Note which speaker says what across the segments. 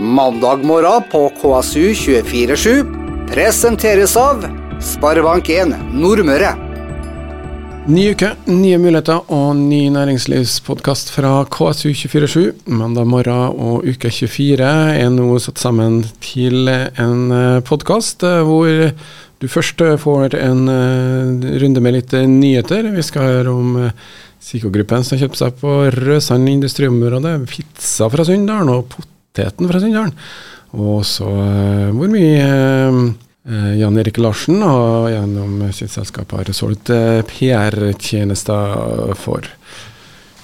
Speaker 1: Mandag morgen på KSU247 presenteres av Sparebank1 Nordmøre.
Speaker 2: Ny uke, nye muligheter og ny næringslivspodkast fra KSU247. Mandag morgen og uke 24 er nå satt sammen til en podkast hvor du først får en runde med litt nyheter. Vi skal høre om Psykogruppen som kjøpte seg på Røsand industriområde. Pizza fra Sunndalen og poteten fra Sunndalen. Og så hvor mye Jan Erik Larsen har gjennom sitt selskap har solgt PR-tjenester for.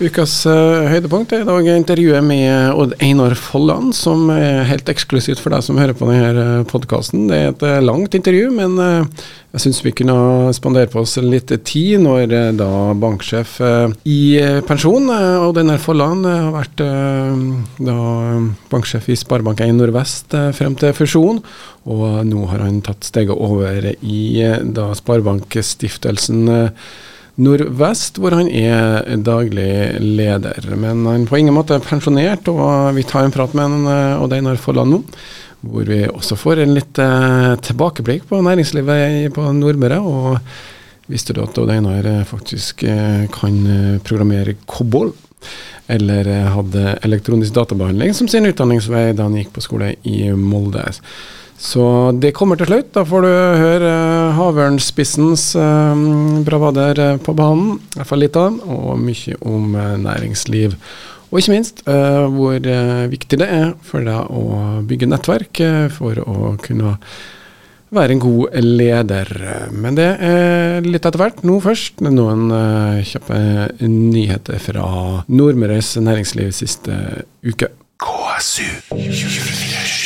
Speaker 2: Ukas uh, høydepunkt er i dag intervjuet med Odd Einar Folland, som er helt eksklusivt for deg som hører på denne podkasten. Det er et uh, langt intervju, men uh, jeg syns vi kunne spandere på oss litt tid når da banksjef i pensjon, Odd Einar Folland, har vært da banksjef i Sparebank1 Nordvest frem til fusjon, og nå har han tatt steget over i da Sparebankstiftelsen Nordvest, hvor han er daglig leder. Men han på ingen måte er pensjonert, og vi tar en prat med han, Odd Einar Folland nå. Hvor vi også får en litt eh, tilbakeblikk på næringslivet på Nordmøre. Og visste du at Odd Einar faktisk eh, kan programmere COBOL? Eller hadde elektronisk databehandling som sin utdanningsvei da han gikk på skole i Molde. Så det kommer til slutt. Da får du høre uh, Havørnspissens uh, bravader på banen. I hvert fall litt av. Og mye om næringsliv. Og ikke minst hvor viktig det er for deg å bygge nettverk for å kunne være en god leder. Men det er litt etter hvert. Nå først noen kjappe nyheter fra Nordmøres næringsliv siste uke. KSU 24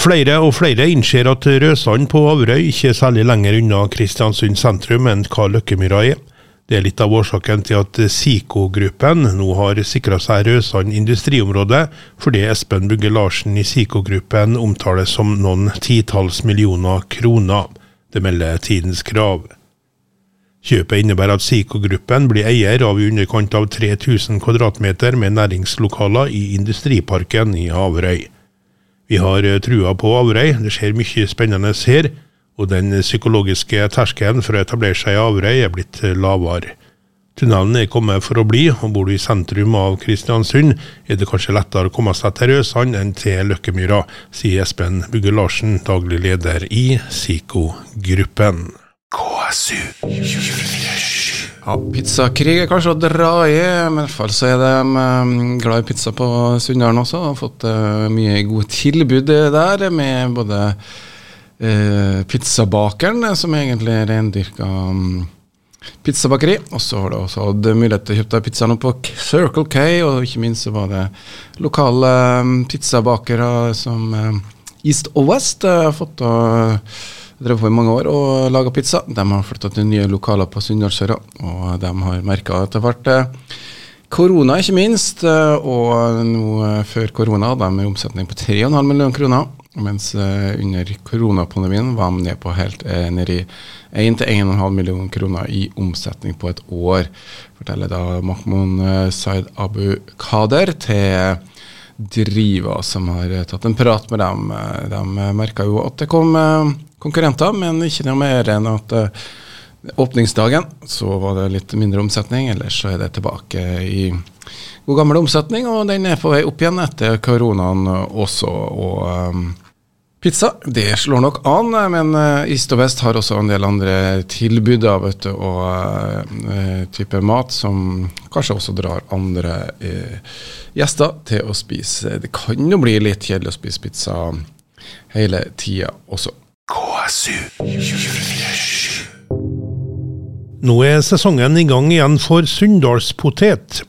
Speaker 3: Flere og flere innser at Røsand på Averøy ikke er særlig lenger unna Kristiansund sentrum enn hva Løkkemyra er. Det er litt av årsaken til at Siko-gruppen nå har sikra seg Røsand industriområde, fordi Espen Bugge Larsen i Siko-gruppen omtales som noen titalls millioner kroner. Det melder Tidens Krav. Kjøpet innebærer at Siko-gruppen blir eier av i underkant av 3000 kvadratmeter med næringslokaler i industriparken i Averøy. Vi har eh, trua på Averøy, det skjer mye spennende her, og den psykologiske terskelen for å etablere seg i Averøy er blitt eh, lavere. Tunnelen er kommet for å bli, og bor du i sentrum av Kristiansund, er det kanskje lettere å komme seg til Røsand enn til Løkkemyra, sier Espen Bugge Larsen, daglig leder i SIKO-gruppen. KSU 24
Speaker 2: ja, pizzakrig er kanskje å dra i, men i hvert fall så er de um, glad i pizza på Sunndalen også. Har fått uh, mye gode tilbud der, med både uh, pizzabakeren, som egentlig er rendyrka um, pizzabakeri, og så har du også hatt mulighet til å kjøpe deg pizza nå på Circle K, og ikke minst så var det lokale um, pizzabakere som East og West uh, har fått uh, drev på i mange år og laga pizza. De har flytta til nye lokaler på Sunndalsøra, og de har merka det ble korona, ikke minst. Og nå før korona de en omsetning på 3,5 millioner kroner. Mens under koronapandemien var de ned på helt ned i 1-1,5 millioner kroner i omsetning på et år. Forteller da Mahmoud Said Abu Kader til Driva, som har tatt en prat med dem. De merka jo at det kom konkurrenter, men ikke noe mer enn at åpningsdagen så var det litt mindre omsetning. Ellers så er det tilbake i god gammel omsetning, og den er på vei opp igjen etter koronaen også. og Pizza det slår nok an, men uh, East og Vest har også en del andre tilbud vet et og uh, type mat som kanskje også drar andre uh, gjester til å spise. Det kan jo bli litt kjedelig å spise pizza hele tida også. KSU
Speaker 3: 247. Nå er sesongen i gang igjen for Sunndalspotet.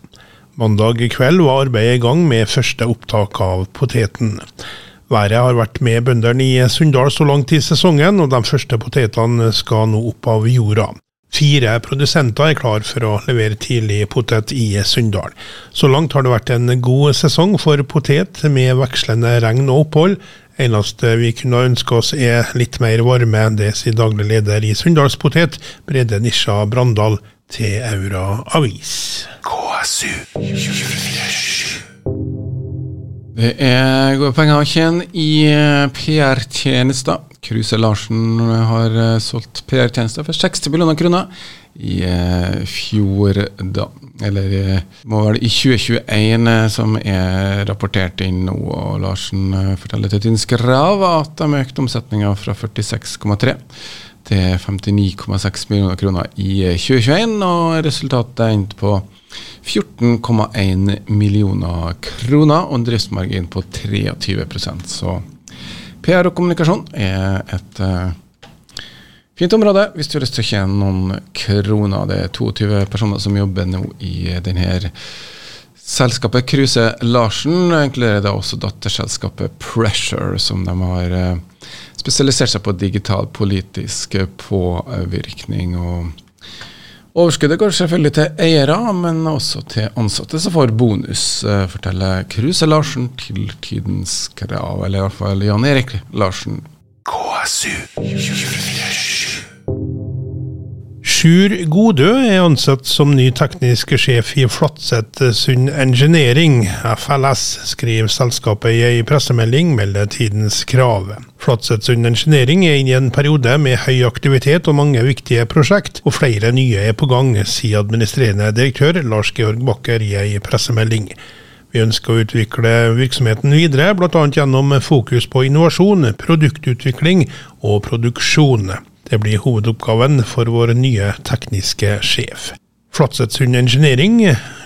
Speaker 3: Mandag kveld var arbeidet i gang med første opptak av poteten. Været har vært med bøndene i Sunndal så langt i sesongen, og de første potetene skal nå opp av jorda. Fire produsenter er klar for å levere tidlig potet i Sunndal. Så langt har det vært en god sesong for potet, med vekslende regn og opphold. Eneste vi kunne ønske oss er litt mer varme, det sier daglig leder i Sunndalspotet, Brede Nisja Brandal, til Aura Avis. KSU 24
Speaker 2: Det er gode penger å tjene i eh, PR-tjenester. Kruse Larsen har eh, solgt PR-tjenester for 60 millioner kroner i eh, fjor, da. Eller eh, må vel i 2021 eh, som er rapportert inn nå. Og Larsen eh, forteller til Tidens Krav at de økte omsetninga fra 46,3 til 59,6 millioner kroner i eh, 2021, og resultatet endte på 14,1 millioner kroner og en driftsmargin på 23 Så PR og kommunikasjon er et uh, fint område hvis du har lyst til å tjene noen kroner. Det er 22 personer som jobber nå i denne selskapet Kruse Larsen. Inkluderer da også datterselskapet Pressure, som de har uh, spesialisert seg på digital politisk påvirkning. og Overskuddet går selvfølgelig til eiere, men også til ansatte som får bonus, eh, forteller Kruse Larsen til Tidens Krav, eller fall Jan Erik Larsen.
Speaker 3: Sjur Godø er ansatt som ny teknisk sjef i Flatseth Sund Engineering. FLS skriver selskapet i ei pressemelding, melder Tidens Krav. Flatseth Sund Engineering er inne i en periode med høy aktivitet og mange viktige prosjekt, og flere nye er på gang, sier administrerende direktør Lars Georg Bakker i ei pressemelding. Vi ønsker å utvikle virksomheten videre, bl.a. gjennom fokus på innovasjon, produktutvikling og produksjon. Det blir hovedoppgaven for vår nye tekniske sjef. Flatsetsund Engineering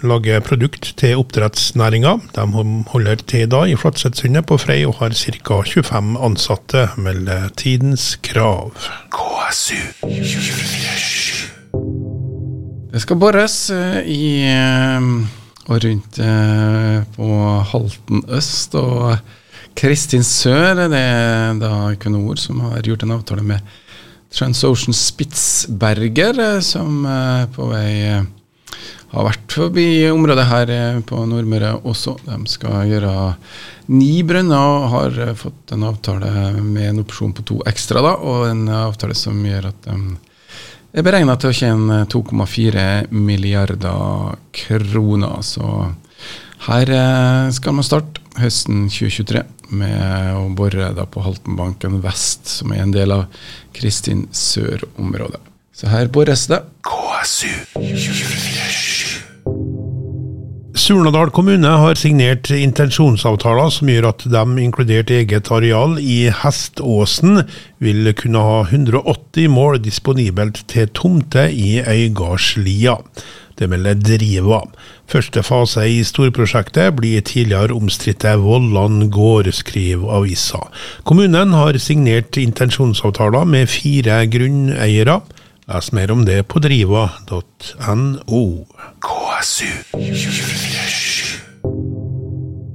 Speaker 3: lager produkt til oppdrettsnæringa. De holder til da i Flatsetsundet på Frei og har ca. 25 ansatte, melder Tidens Krav.
Speaker 2: Det skal bores eh, i eh, og rundt eh, på Halten øst og Kristin sør. Det er da Equinor som har gjort en avtale med Transocean Spitsberger, eh, som eh, på vei eh, har vært forbi området her på Nordmøre også. De skal gjøre ni brønner og har fått en avtale med en opsjon på to ekstra, da, og en avtale som gjør at de er beregna til å tjene 2,4 milliarder kroner. Så her skal man starte høsten 2023 med å bore da på Haltenbanken vest, som er en del av Kristin Sør-området. Så her bores det.
Speaker 3: Surnadal kommune har signert intensjonsavtaler som gjør at de, inkludert eget areal i Heståsen, vil kunne ha 180 mål disponibelt til tomte i Øygardslia. Det melder Driva. Første fase i storprosjektet blir tidligere omstridte Vollan gård, skriver avisa. Kommunen har signert intensjonsavtaler med fire grunneiere. Les mer om det på driva.no.
Speaker 2: KSU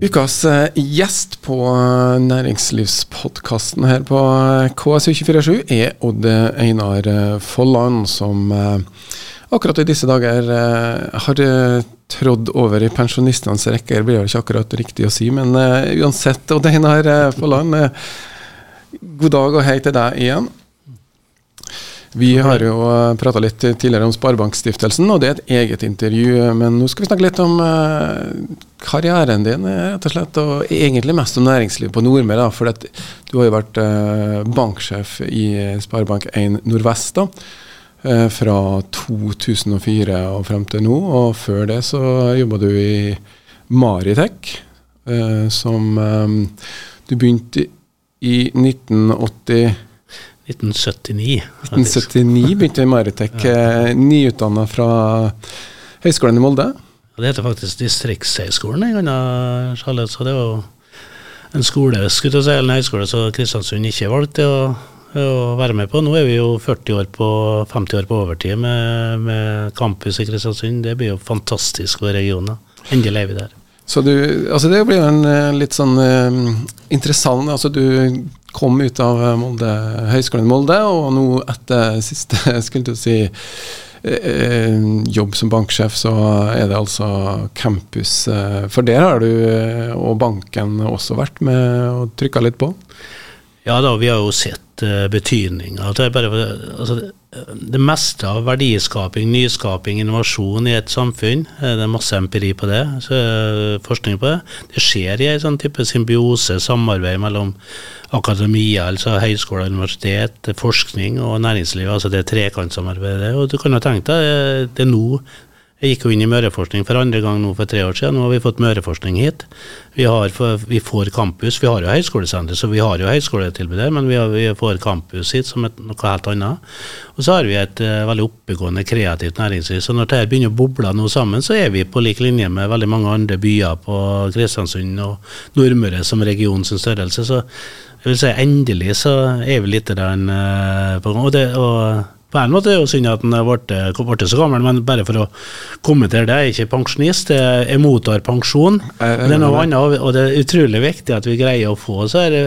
Speaker 2: Ukas eh, gjest på eh, næringslivspodkasten her på eh, KSU247 er Odd Einar Folland, som akkurat i disse dager har trådd over i pensjonistenes rekker. Blir jo ikke akkurat riktig å si, men uh, uansett, Odd Einar eh, Folland, uh, god dag og hei til deg igjen. Vi har jo prata litt tidligere om Sparebankstiftelsen, og det er et eget intervju. Men nå skal vi snakke litt om karrieren din, rett og slett. Og egentlig mest om næringslivet på Nordmøre. For du har jo vært banksjef i Sparebank1 Nordvest da, fra 2004 og frem til nå. Og før det så jobba du i Maritech, eh, som eh, Du begynte i 1980
Speaker 4: 1979. faktisk.
Speaker 2: 1979 begynte jeg i Maritech, ja. nyutdanna fra Høgskolen i Molde.
Speaker 4: Ja, Det heter faktisk Distriktshøgskolen, en annen Charlotte, så det var en skole, skulle jeg si, eller en høyskole så Kristiansund ikke valgte å, å være med på. Nå er vi jo 40 år på, 50 år på overtid med, med campus i Kristiansund. Det blir jo fantastisk for regionen. Endelig er vi der.
Speaker 2: Så du, altså det blir jo en eh, litt sånn eh, interessant altså Du kom ut av eh, Molde, Høgskolen Molde, og nå etter siste skulle du si eh, eh, jobb som banksjef, så er det altså campus. eh, For der har du eh, og banken også vært med og trykka litt på?
Speaker 4: Ja da, vi har jo sett uh, betydninga. Det, altså, det meste av verdiskaping, nyskaping, innovasjon i et samfunn, det er masse empiri på det, forskning på det, det skjer i en sånn type symbiose, samarbeid mellom akademia, altså høyskole og universitet, forskning og næringsliv. altså Det trekantsamarbeidet. Og du kan jo tenke deg, det er nå jeg gikk jo inn i Møreforskning for andre gang nå for tre år siden. Nå har vi fått Møreforskning hit. Vi, har, vi får campus. Vi har jo høyskolesenter, så vi har jo høyskoletilbud her, men vi, har, vi, får campus hit som et, noe helt annet. Og så har vi et uh, veldig oppegående kreativt næringsliv. Så når dette begynner å boble noe sammen, så er vi på lik linje med veldig mange andre byer på Kristiansund og Nordmøre som regionens størrelse. Så jeg vil si endelig så er vi litt der uh, på gang. Og, det, og på en måte er det jo synd at han ble så gammel, men bare for å kommentere det, jeg er ikke pensjonist, jeg mottar pensjon. Det er noe annet, og det er utrolig viktig at vi greier å få så er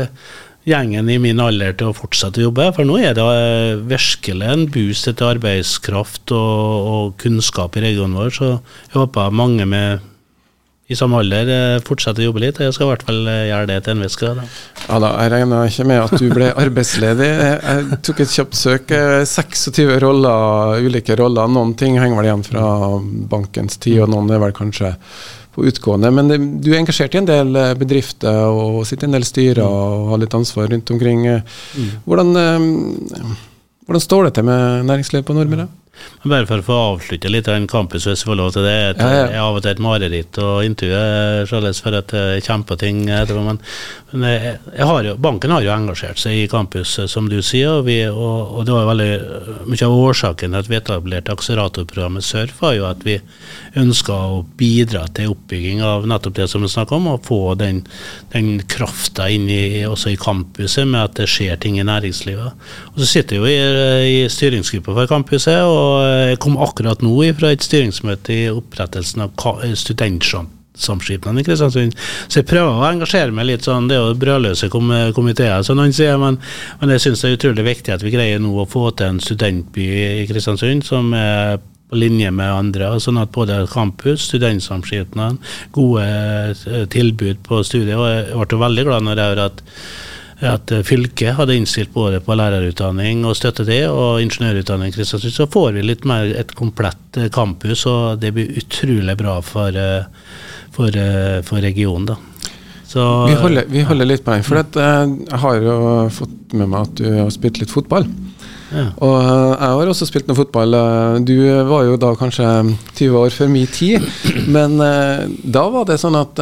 Speaker 4: gjengen i min alder til å fortsette å jobbe. For nå er det eh, virkelig en boost til arbeidskraft og, og kunnskap i regionen vår, så jeg håper mange med i samme alder eh, fortsette å jobbe litt. Jeg skal i hvert fall eh, gjøre det til en viss grad.
Speaker 2: Ja da, jeg regna ikke med at du ble arbeidsledig. Jeg tok et kjapt søk. 26 eh, roller, ulike roller. Noen ting henger vel igjen fra bankens tid, og noen er vel kanskje på utgående. Men det, du er engasjert i en del bedrifter og sitter i en del styrer og har litt ansvar rundt omkring. Mm. Hvordan, hvordan står det til med næringslivet på Nordmøre?
Speaker 4: Bare for å få avslutte litt den campus, hvis vi får lov til det. Et, ja, ja. Jeg av og til et mareritt å intervjue Charles for at jeg kommer på ting etterpå. Men, men jeg, jeg har jo, banken har jo engasjert seg i campus, som du sier. Og, vi, og, og det var veldig mye av årsaken til at vi etablerte akseleratorprogrammet SURF, var jo at vi ønska å bidra til oppbygging av nettopp det som vi snakker om, og få den, den krafta inn i, også i campuset med at det skjer ting i næringslivet. Og så sitter jeg jo i, i styringsgruppa for campuset. og jeg kom akkurat nå fra et styringsmøte i opprettelsen av studentsamskipnaden i Kristiansund. Så jeg prøver å engasjere meg litt sånn, det er jo brødløse komiteer, som noen sier. Men, men jeg syns det er utrolig viktig at vi greier nå å få til en studentby i Kristiansund som er på linje med andre. sånn at både campus, studentsamskipnaden, gode eh, tilbud på studiet. Og jeg ble veldig glad når jeg hørte at at eh, fylket hadde innstilt både på lærerutdanning og støtte det, og ingeniørutdanning i Kristiansund, så får vi litt mer et komplett eh, campus, og det blir utrolig bra for, eh, for, for regionen. da.
Speaker 2: Så, vi, holder, vi, holder, litt på den, for jeg har jo fått med meg at du har spilt litt fotball. Og eh, jeg har også spilt noe fotball. Eh, du var jo da kanskje 20 år før min tid. Men eh, da var det sånn at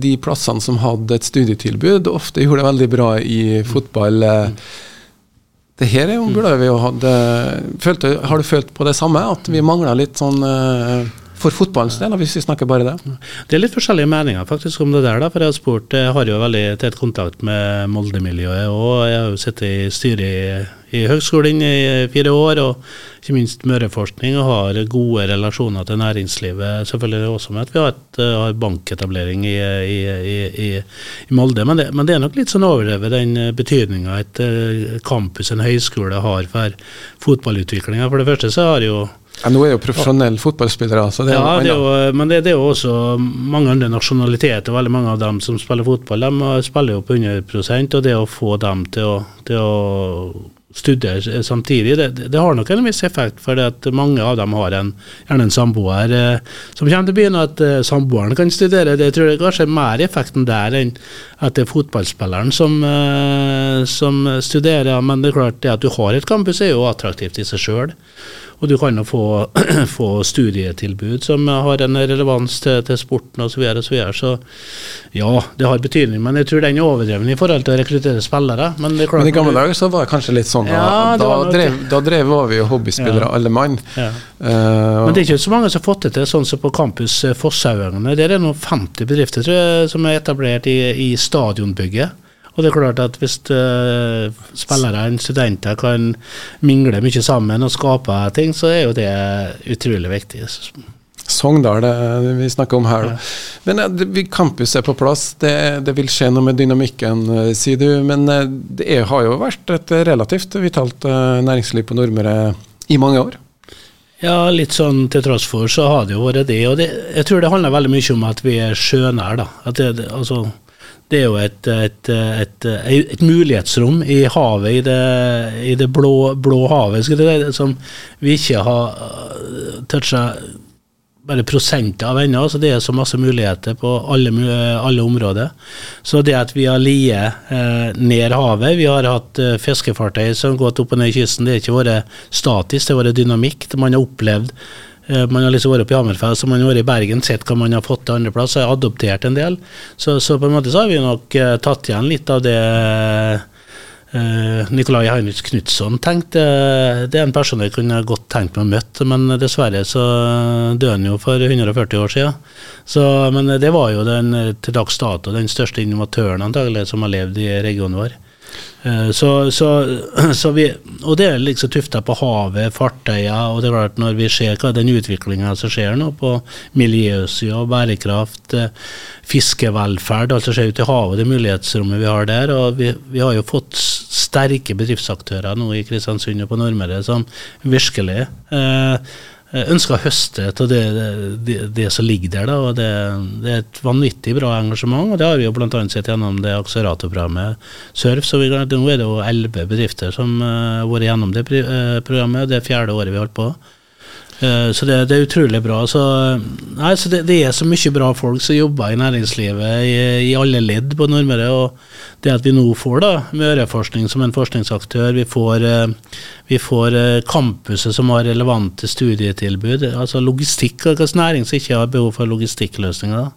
Speaker 2: de plassene som hadde et studietilbud, ofte gjorde det veldig bra i fotball. Det her er burde vi jo hatt Har du følt på det samme? At vi mangla litt sånn for fotballens del, hvis vi snakker bare det?
Speaker 4: Det er litt forskjellige meninger faktisk om det der. da, for Jeg har spurt, jeg har jo veldig tett kontakt med Molde-miljøet, og jeg har jo sittet i styret i, i høgskolen i fire år, og ikke minst Møreforskning, og har gode relasjoner til næringslivet. Selvfølgelig også med at vi har, et, har banketablering i, i, i Molde. Men det, men det, er nok litt sånn overdrevet den betydninga et eh, campus, en høyskole, har for fotballutviklinga. For det første så har jo
Speaker 2: ja, Nå er jo profesjonelle fotballspillere. Så det
Speaker 4: ja, det er jo, men det, det, er jo også mange andre nasjonaliteter. Veldig mange av dem som spiller fotball, de spiller jo på 100% og det å få dem til å, til å studere samtidig, det, det, har nok en viss effekt. For at mange av dem har en, gjerne en samboer eh, som kommer til byen, og at eh, samboeren kan studere. Det tror jeg kanskje er mer effekten der enn at det er fotballspilleren som, eh, som studerer. Men det er klart det at du har et campus er jo attraktivt i seg sjøl. Og du kan jo få, få, studietilbud som har en relevans til, til sporten osv. Så, videre, og så, videre. så ja, det har betydning. Men jeg tror den er overdreven i forhold til å rekruttere spillere. Men, det
Speaker 2: men i gamle dager så var det kanskje litt sånn ja, da, drev, da drev vi jo hobbyspillere, ja. alle mann. Ja.
Speaker 4: Uh, men det er ikke så mange som har fått det til, sånn som på campus eh, Fosshaugane. Der er det noen 50 bedrifter jeg, som er etablert i, i stadionbygget. Og det er klart at hvis uh, spillere og studenter kan mingle mye sammen og skape ting, så er jo det utrolig viktig.
Speaker 2: Sogndal det vi snakker om her. Ja. Men uh, Campus er på plass, det, det, vil skje noe med dynamikken, uh, sier du. Men det er, har jo vært et relativt vitalt næringsliv på Nordmøre i mange år?
Speaker 4: Ja, litt sånn til tross for så har det jo vært det. Og det, jeg tror det handler veldig mye om at vi er sjønær, da. At det, altså det er jo et, et, et, et, mulighetsrom i havet, i det, i det blå, blå, havet, som vi ikke har toucha bare prosenter av ennå. Så det er så masse muligheter på alle, alle områder. Så det at vi har liet eh, ned havet, vi har hatt eh, fiskefartøy som har gått opp og ned kysten, det har ikke vært statisk, det har vært dynamikk. Man har opplevd Eh, man har liksom vært oppe i Hammerfest og man har vært i Bergen, sett hva man har fått til andreplass, adoptert en del. Så, så, på en måte så har vi nok uh, tatt igjen litt av det uh, Nikolai Heinrich Knutson tenkte. Det er en person jeg kunne godt tenkt meg å møte, men dessverre så døde han jo for 140 år siden. Så, men det var jo den til dags dato den største innovatøren antagelig som har levd i regionen vår. Eh, så, så, så vi, og det er liksom tufta på havet, fartøyer, og det er klart når vi ser hva den utviklinga som skjer nå på miljøsida, bærekraft, eh, fiskevelferd, alt som skjer ute i havet, det mulighetsrommet vi har der. Og vi, vi har jo fått sterke bedriftsaktører nå i Kristiansund og på Nordmøre som virkelig eh, ønsker å høste av det, det, det, som ligger der. Da, og det, det, er et vanvittig bra engasjement, og det har vi jo bl.a. sett gjennom det akseleratorprogrammet Surf. så vi, Nå er det jo elleve bedrifter som har uh, vært gjennom det uh, programmet. Det er fjerde året vi har holdt på. Uh, så det, det, er utrolig bra. Så, nei, så det, det, er så mye bra folk som jobber i næringslivet i, i alle ledd på Nordmøre. og det at vi nå får da Møreforskning som en forskningsaktør, vi får, uh, vi får uh, campuset som har relevante studietilbud. altså Logistikk, hvilken næring som ikke har behov for logistikkløsninger?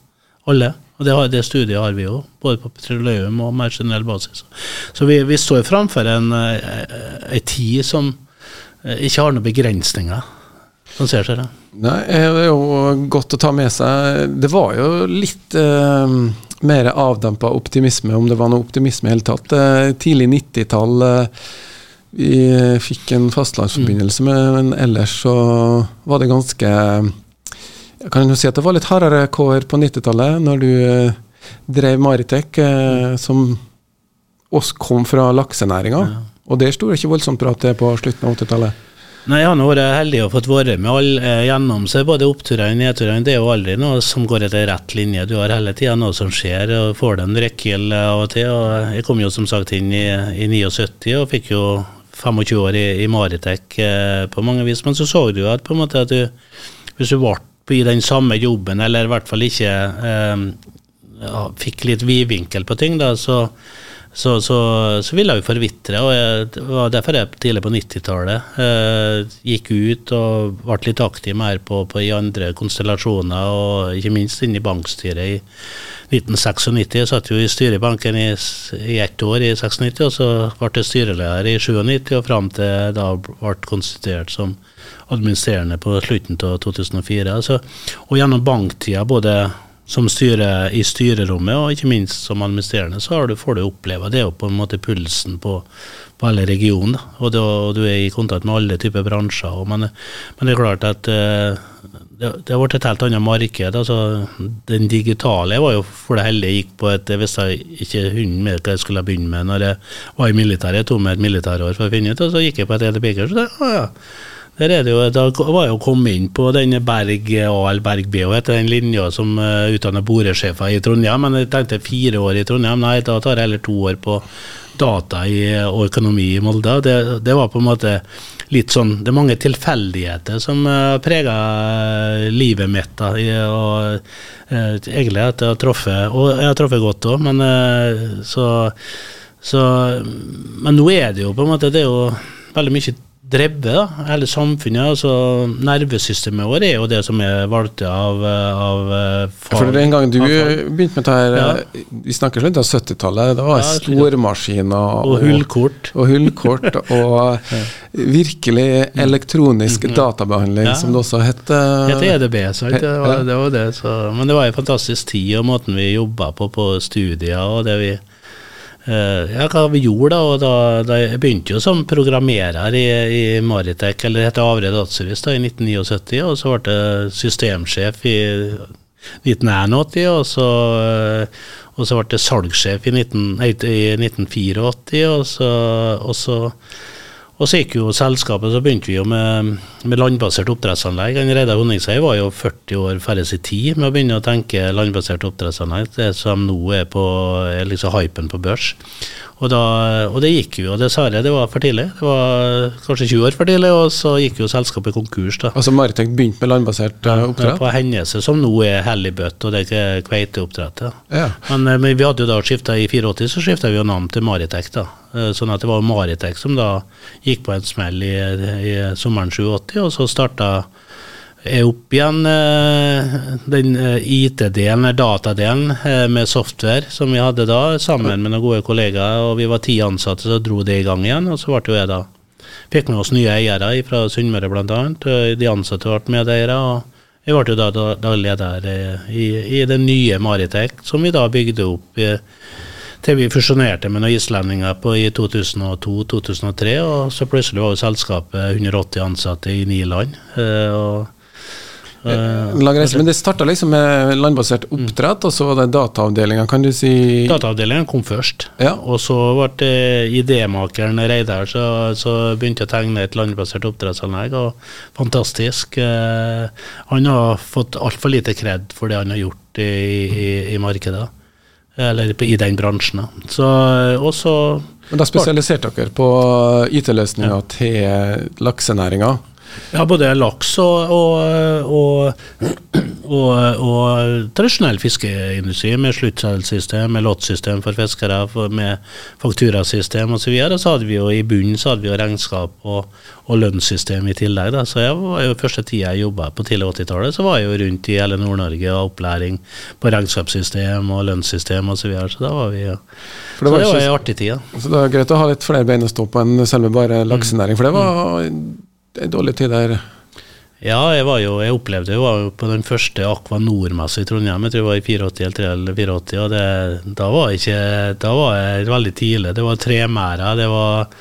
Speaker 4: Alle. Og det, har, det, studiet har vi jo, både på petroleum og mer generell basis. Så vi, vi står framfor en, en tid som ikke har noen begrensninger. Sånn ser det.
Speaker 2: Nei, Det er jo godt å ta med seg. Det var jo litt eh, mer avdempa optimisme, om det var noe optimisme i hele tatt. Eh, tidlig 90-tall eh, vi fikk en fastlandsforbindelse med, men ellers så var det ganske Jeg kan jo si at det var litt hardere kår på 90-tallet, når du eh, drev Maritec, eh, som oss kom fra laksenæringa. Og det sto det ikke voldsomt bra til på slutten av 80-tallet.
Speaker 4: Nei, Jeg har vært heldig og fått være med alle eh, gjennom seg, både oppturene og nedturene. Det er jo aldri noe som går etter rett linje. Du har hele tida noe som skjer, og får deg en rekkehjul av og til. og Jeg kom jo som sagt inn i, i 79 og fikk jo 25 år i, i Maritec eh, på mange vis. Men så så du at på en måte at du, hvis du ble i den samme jobben, eller i hvert fall ikke eh, ja, fikk litt vidvinkel på ting, da, så så, så, så ville jeg jo forvitre. og jeg, Det var derfor jeg tidlig på 90-tallet eh, gikk ut og ble litt aktiv mer på, på, i andre konstellasjoner, og ikke minst inne i bankstyret i 1996. Jeg satt jo i styret i i, i ett år i 96, og så ble jeg styreleder i 97, og fram til da ble konstituert som administrerende på slutten av 2004. Så, og gjennom banktida både som styrer i styrerommet, og ikke minst som administrerende, så du, får du oppleve det er jo på en måte pulsen på, på alle regioner. Og, og, du er i kontakt med alle typer bransjer. Og, men, men, det er klart at uh, det, det, har vært et helt annet marked. altså Den digitale var jo for det heldige gikk på et Jeg visste ikke hunden med hva jeg skulle begynne med når jeg var i militæret. Jeg tok meg et militærår for å finne ut, og så gikk jeg på et EDB-kurs. Så det, å, ja. Der er det jo, Da var jeg jo kommet inn på denne Berg A eller Berg B, og etter den linja som uh, utdanner boresjefer i Trondheim. Men jeg tenkte fire år i Trondheim, nei, da tar jeg heller to år på data i, og økonomi i Molde. Det, det, var på en måte litt sånn Det er mange tilfeldigheter som uh, eh, preger livet mitt. da, og Egentlig at jeg har truffet Og jeg har truffet godt òg, men så, så Men nå er det jo på en måte Det er jo veldig mye drevet, hele samfunnet. altså Nervesystemet vårt er jo det som er valgt av, av
Speaker 2: fag. For Den gangen du begynte med dette, her, ja. vi snakker slutt av 70-tallet, det var ja, stormaskiner
Speaker 4: og, og hullkort.
Speaker 2: Og, hullkort, og virkelig elektronisk mm. databehandling, ja. som det også het.
Speaker 4: Det heter EDB, sant? Det var, det var det, så, men det var en fantastisk tid, og måten vi jobba på på studier, og det vi ja, hva vi gjorde da, da, da Jeg begynte jo som programmerer i, i Maritec, eller heter Avre Dataservice, da, i 1979. Og så ble jeg systemsjef i 1981, og så, uh, og så ble jeg salgssjef i, 19, nei, i 1984. Og så, og så Og så gikk jo selskapet, så begynte vi jo med, med landbasert oppdrettsanlegg. Reidar Honningsei var jo 40 år færre sin tid med å begynne å tenke landbasert oppdrettsanlegg, det som nå er på er liksom hypen på børs. Og, da, og, det gikk jo, dessverre. Det var for tidlig. Det var kanskje 20 år for tidlig, og så gikk jo selskapet konkurs. da.
Speaker 2: Altså Maritec begynte med landbasert ja, oppdrett?
Speaker 4: På Henneset, som nå er Hellibøtt, og det er kveiteoppdrett.
Speaker 2: Ja.
Speaker 4: Men, eh, men, vi hadde jo da skifta i 84, så skifta vi jo navn til Maritec. da. Eh, sånn at det var Maritec som da gikk på en smell i, i sommeren 87, og så starta er opp igjen eh, den eh, IT-delen, datadelen eh, med software som vi hadde da, sammen med noen gode kollegaer. og Vi var ti ansatte, så dro det i gang igjen. Og så ble jo jeg da Fikk med oss nye eiere fra Sunnmøre bl.a. De ansatte ble medeiere. og Jeg ble jo da, da, da leder i, i den nye Maritek, som vi da bygde opp i, til vi fusjonerte med noen islendinger på, i 2002-2003. Og så plutselig var jo selskapet 180 ansatte i ni land. og
Speaker 2: Uh, men det starta liksom med landbasert oppdrett, og så var det dataavdelinga, kan du si?
Speaker 4: Dataavdelingen kom først,
Speaker 2: ja.
Speaker 4: og så ble idémakeren Reidar så, så begynte å tegne et landbasert oppdrettsanlegg, og fantastisk. Uh, han har fått altfor lite kred for det han har gjort i, i, i markedet, eller i den bransjen. Så, og så
Speaker 2: Men da spesialiserte dere på IT-løsninger ja. til laksenæringa?
Speaker 4: Ja, både laks og, og, og, og tradisjonell fiskeindustri med sluttsalgssystem, med lottsystem for fiskere, med fakturasystem osv. Så, så hadde vi jo i bunnen så hadde vi jo regnskap og, lønnssystem i tillegg. Da. Så jeg var jo første tida jeg jobba på tidlig 80-tallet, så var jeg jo rundt i hele Nord-Norge og opplæring på regnskapssystem og lønnssystem osv. Så, videre. så da var vi så det var, så det var ei artig tid.
Speaker 2: Så det er greit å ha litt flere bein å stå på enn selve bare laksenæring, for det var det er dårlig tid der.
Speaker 4: Ja, jeg, var jo, jeg opplevde jo, var jo på den første Aqua Nord-messa i Trondheim, jeg tror det var i 84 eller 84, og det, da var ikke Da var jeg veldig tidlig. Det var tremæra, det var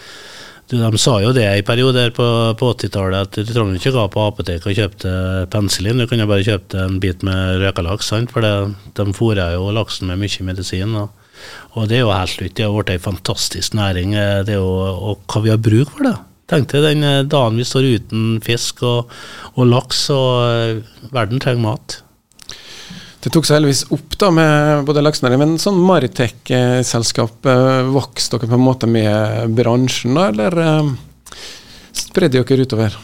Speaker 4: de sa jo det i perioder på, på 80-tallet, at du trenger ikke gå på apoteket og kjøpe penicillin, du kunne bare kjøpt en bit med røkelaks, for det, de fôra jo laksen med mye medisin. Og, og det er jo helt slutt. Det har blitt ei fantastisk næring, det er jo, og hva vi har bruk for det. Tenk deg den eh, dagen vi står uten fisk og, og laks, og uh, verden trenger mat.
Speaker 2: Det tok seg heldigvis opp da med både laksenæringen, men sånn Maritec-selskap, uh, vokste dere på en måte med bransjen, da, eller spredde dere utover?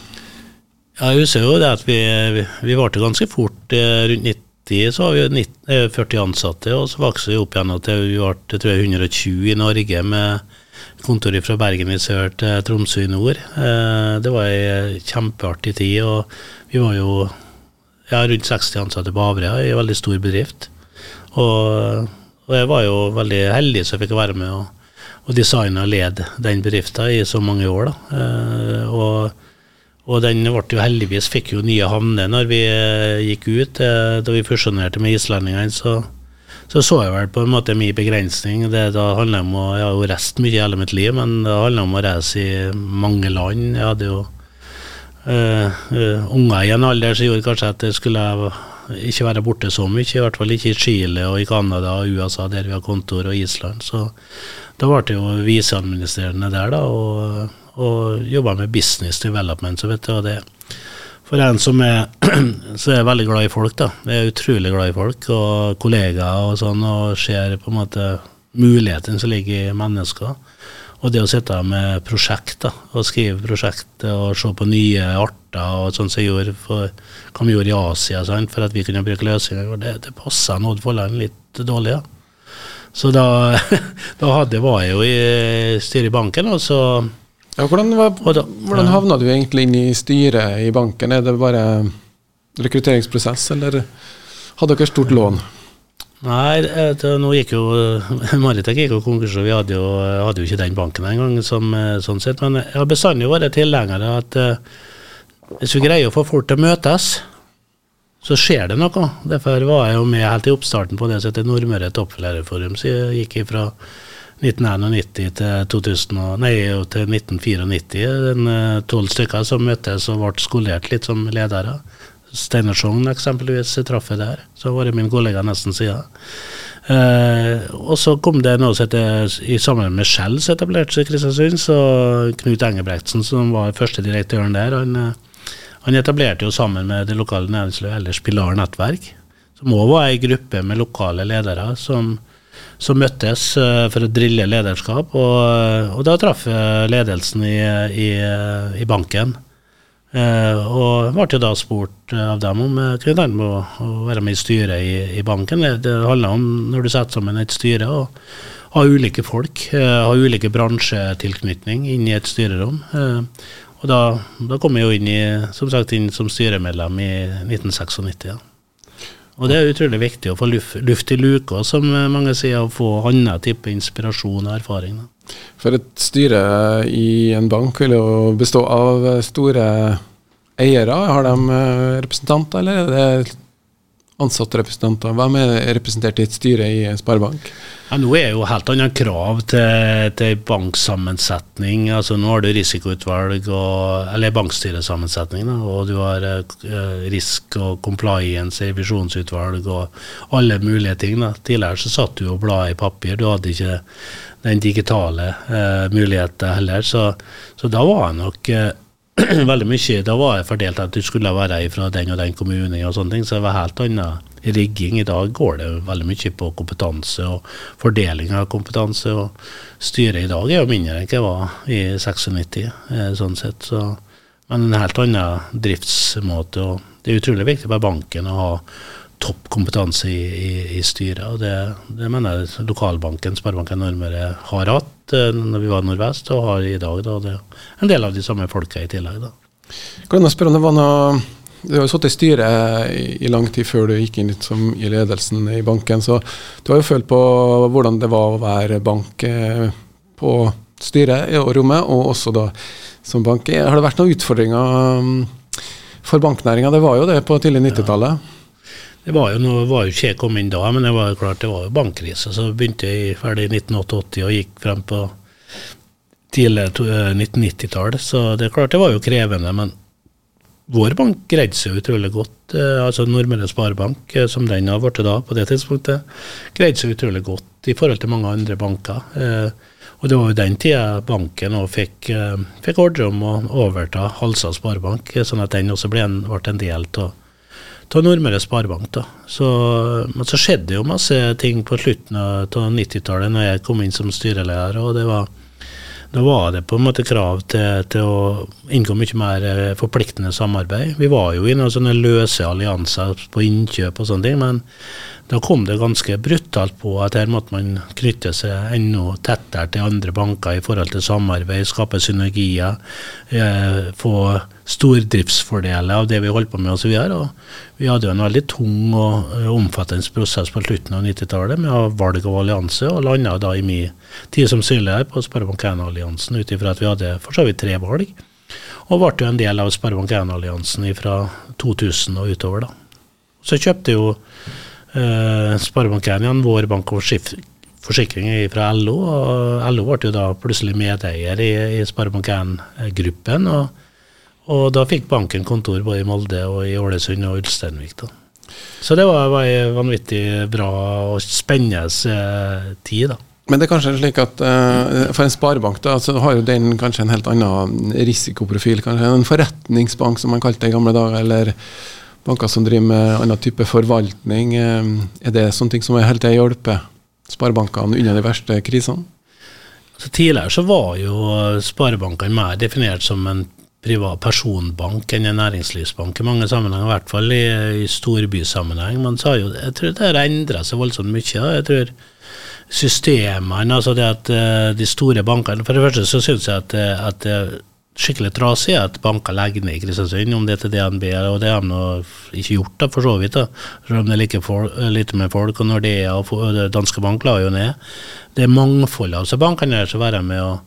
Speaker 4: Ja, jeg ser jo det at vi, vi, vi varte ganske fort. Rundt 90 så har vi 40 ansatte, og så vokste vi opp igjen til vi ble 120 i Norge med kontor fra Bergen i sør til Tromsø i nord. Eh, det var ei kjempeartig tid, og vi var jo ja, rundt 60 ansatte på Averøya i veldig stor bedrift. Og, og, jeg var jo veldig heldig som fikk være med og, og designe og lede den bedriften i så mange år. Da. Eh, og, og den ble jo heldigvis fikk jo nye havner når vi eh, gikk ut. Da vi fusjonerte med islendingene, så så så jeg vel på en måte min begrensning. Det da handler om å, Jeg har jo reist mye i hele mitt liv, men det handler om å reise i mange land. Jeg hadde jo øh, øh, unger i en alder som gjorde kanskje at jeg skulle ikke være borte så mye. I hvert fall ikke i Chile og i Canada og USA, der vi har kontor, og Island. Så da ble jeg jo viseadministrerende der, da, og, og jobba med business development. så vet du, og det for en som er, så er veldig glad i folk, da. Jeg er utrolig glad i folk og kollegaer og sånn, og ser på en måte muligheten som ligger i mennesker. Og det å sitte med prosjekt, da, og skrive prosjekt og se på nye arter, og sånn som jeg gjorde for, hva vi gjorde i Asia sant, for at vi kunne bruke løsninger, det, det passa Odd Folland litt dårlig. Ja. Så da, da hadde, var jeg jo i styret i banken, og så
Speaker 2: ja, hvordan, var, hvordan havna du egentlig inn i styret i banken? Er det bare rekrutteringsprosess, eller hadde dere stort lån?
Speaker 4: Nei, det, nå gikk jo Maritek gikk jo konkurs, og vi hadde jo, hadde jo ikke den banken engang. Sånn sett, Men jeg har bestandig vært tilhenger av at uh, hvis vi greier å få folk til å møtes, så skjer det noe. Derfor var jeg jo med helt i oppstarten på det som heter Nordmøre Topplæreforum. Så jeg gikk ifra 1991 til, 2000, nei, til 1994. Eh, tolv stykker som møttes og ble skolert litt som ledere. Steinar Sogn eksempelvis traff jeg der. Så var det min kollega nesten siden. Eh, og så kom det noe som heter I sammen med Shell som etablerte seg Kristiansund. Så Knut Engebrektsen, som var første direktøren der, han, eh, han etablerte jo sammen med det lokale næringslivet ellers Pilar Nettverk, som òg var ei gruppe med lokale ledere som, som møttes uh, for å drille lederskap. Og, og da traff jeg ledelsen i, i, i banken. Eh, og ble jo da spurt av dem om jeg kunne tenke meg å, å, være med i styret i, i banken. Det, handler om når du setter sammen et styre, og ha ulike folk, eh, ha ulike bransjetilknytning inn i et styrerom. og da, da, kom jeg jo inn i, som sagt, inn som styremedlem i 1996. Ja. Og det er utrolig viktig å få luft, luft i luka, som mange sier, å få annen type inspirasjon og erfaring. Da.
Speaker 2: For et styre i en bank vil jo bestå av store eiere. Har de eh, representanter, eller er det ansatte representanter? Hvem er representert i et styre i Sparebank?
Speaker 4: Ja, nå er jo helt andre krav til, til banksammensetning. Altså, nå har du risikoutvalg, og, eller bankstyresammensetning, da, og du har eh, risk og compliance, revisjonsutvalg og alle mulige ting. Da. Tidligere så satt du og bla i papir, du hadde ikke den digitale eh, muligheten heller. Så, så, da var jeg nok uh, veldig mye Da var jeg fordelt at du skulle være fra den og den kommunen og sånne ting, så det var helt annet rigging. I dag går det veldig mye på kompetanse og fordeling av kompetanse. og Styret i dag er jo mindre enn det var i 96, eh, sånn sett. Så, men en helt annen driftsmåte. og Det er utrolig viktig for banken å ha topp kompetanse i, i, i styret. og det, det, mener jeg lokalbanken, Sparebanken Nordmøre, har hatt eh, når vi var Nordvest, og har i dag. Da, en del av de samme folka i tillegg. da.
Speaker 2: Kan jeg spørre om det var noe du har jo sittet i styret i, lang tid før du gikk inn som i ledelsen i banken, så du har jo følt på hvordan det var å være bank eh, på styret og rommet, og også da som bank. Har det vært noen utfordringer um, for banknæringa? Det var jo det på tidlig 90-tallet. Ja.
Speaker 4: Det var jo noe, var jo ikke jeg kom inn da, men det var jo klart det var jo bankkrise. Så begynte jeg ferdig i 1988 og gikk frem på tidlig 1990-tall. Eh, så det er klart det var jo krevende. Men vår bank greide seg utrolig godt. Eh, altså Nordmøre Sparebank, eh, som den har blitt da på det tidspunktet, greide seg utrolig godt i forhold til mange andre banker. Og det var jo den tida banken òg fikk, fikk ordre om å overta Halsa Sparebank, sånn at den også ble en, ble en del av av Nordmøre Sparebank. da. Så, men så skjedde jo masse ting på slutten av 90-tallet når jeg kom inn som styreleder. og det var, Da var det på en måte krav til, til å inngå mye mer eh, forpliktende samarbeid. Vi var jo i noen sånne løse allianser på innkjøp og sånne ting, men da kom det ganske brutalt på at her måtte man knytte seg enda tettere til andre banker i forhold til samarbeid, skape synergier, eh, få stordriftsfordeler av det vi holdt på med osv. Vi hadde jo en veldig tung og uh, omfattende prosess på slutten av 90-tallet med valg av allianse, og landa da i min tid som styreleder på Sparebank 1-alliansen ut ifra at vi hadde for så vidt tre valg. Og ble jo en del av Sparebank 1-alliansen fra 2000 og utover. da. Så kjøpte jo uh, Sparebank 1 igjen vår bank og forsikring fra LO, og LO ble jo da plutselig medeier i, i Sparebank 1-gruppen. og og da fikk banken kontor både i Molde og i Ålesund og Ulsteinvik. da. Så det var, var en vanvittig bra og spennende eh, tid. da.
Speaker 2: Men det er kanskje slik at uh, for en sparebank da, så har jo den kanskje en helt annen risikoprofil. Kanskje en forretningsbank, som man kalte det i gamle dager, eller banker som driver med annen type forvaltning. Uh, er det sånne ting som hele helt til å hjelpe sparebankene unna de verste krisene?
Speaker 4: Så tidligere så var jo sparebankene mer definert som en privat personbank enn en næringslivsbank i mange sammenhenger, i hvert fall i, i storbysammenheng. Men så har jo, jeg tror det har endra seg voldsomt mye. Jeg tror systemene, altså det at uh, de store bankene For det første så syns jeg at, eh, at skikkelig trasig at banker legger ned i Kristiansund, om det er til DNB, og det har de ikke gjort, da, for så vidt. da, Selv om det er like lite med folk. og Nordea og Danske Bank la jo ned. Det er mangfoldet av altså bankene som være med å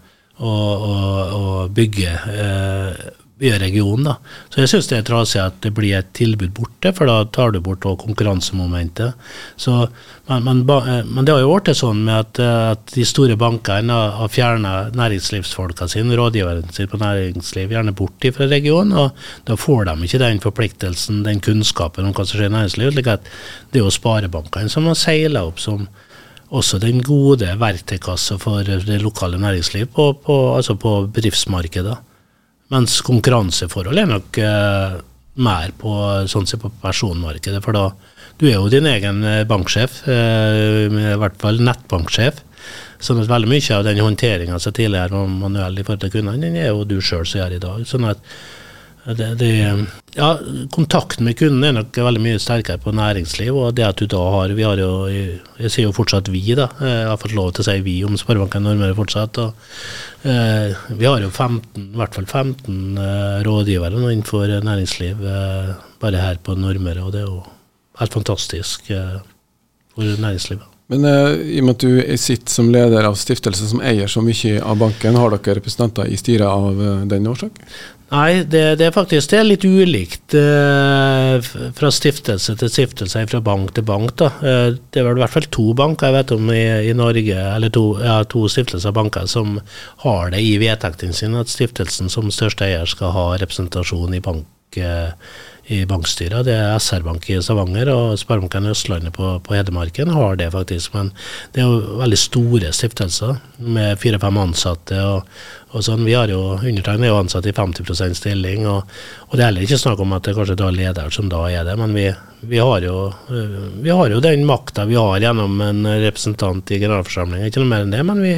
Speaker 4: å, å, å bygge eh, regionen. da. Så jeg syns det er trasig at det blir et tilbud borte, for da tar du bort konkurransemomentet. Så, men, men, men, det har jo vært sånn med at, at de store bankene har fjerna næringslivsfolka sine, rådgiverne sine på næringsliv, gjerne bort fra regionen. og Da får de ikke den forpliktelsen, den kunnskapen om hva som skjer i næringslivet. slik at Det er jo sparebankene som har seila opp som også den gode verktøykassa for det lokale næringsliv på, på, altså på bedriftsmarkedet. Mens konkurranseforholdet er nok eh, mer på, sånn på personmarkedet. For da du er jo din egen eh, banksjef, eh, i hvert fall nettbanksjef. Sånn at veldig mye av den håndteringa som tidligere var manuell i forhold til kundene, den er jo du sjøl som gjør i dag. sånn at det, det, ja, kontakten med kunden er nok veldig mye sterkere på næringsliv. og det at du da har, vi har jo, Jeg sier jo fortsatt vi, da. Jeg har fått lov til å si vi om Sparebanken Nordmøre fortsatt. og eh, Vi har jo 15, i hvert fall 15 eh, rådgivere innenfor næringsliv eh, bare her på Nordmøre. Og det er jo helt fantastisk eh, for næringslivet.
Speaker 2: Men uh, i og med at du sitter som leder av stiftelsen som eier så mye av banken, har dere representanter i styret av den årsak?
Speaker 4: Nei, det, det, er faktisk det er litt ulikt eh, fra stiftelse til stiftelse, fra bank til bank. da. Eh, det er vel i hvert fall to banker jeg vet om i, i Norge, eller to, ja, to stiftelser og banker som har det i vedtektene sine at stiftelsen som største eier skal ha representasjon i bank. Eh, i bankstyret. Det er SR-Bank i Stavanger og Sparebanken Østlandet på, på Hedmarken har det faktisk. Men det er jo veldig store stiftelser med fire-fem ansatte. og, og sånn. Vi har jo undertegnet er jo ansatt i 50 stilling. Og, og, det er heller ikke snakk om at det kanskje da er lederen som da er det, men vi, vi, har, jo, vi har jo den makta vi har gjennom en representant i generalforsamlingen. Ikke noe mer enn det, men vi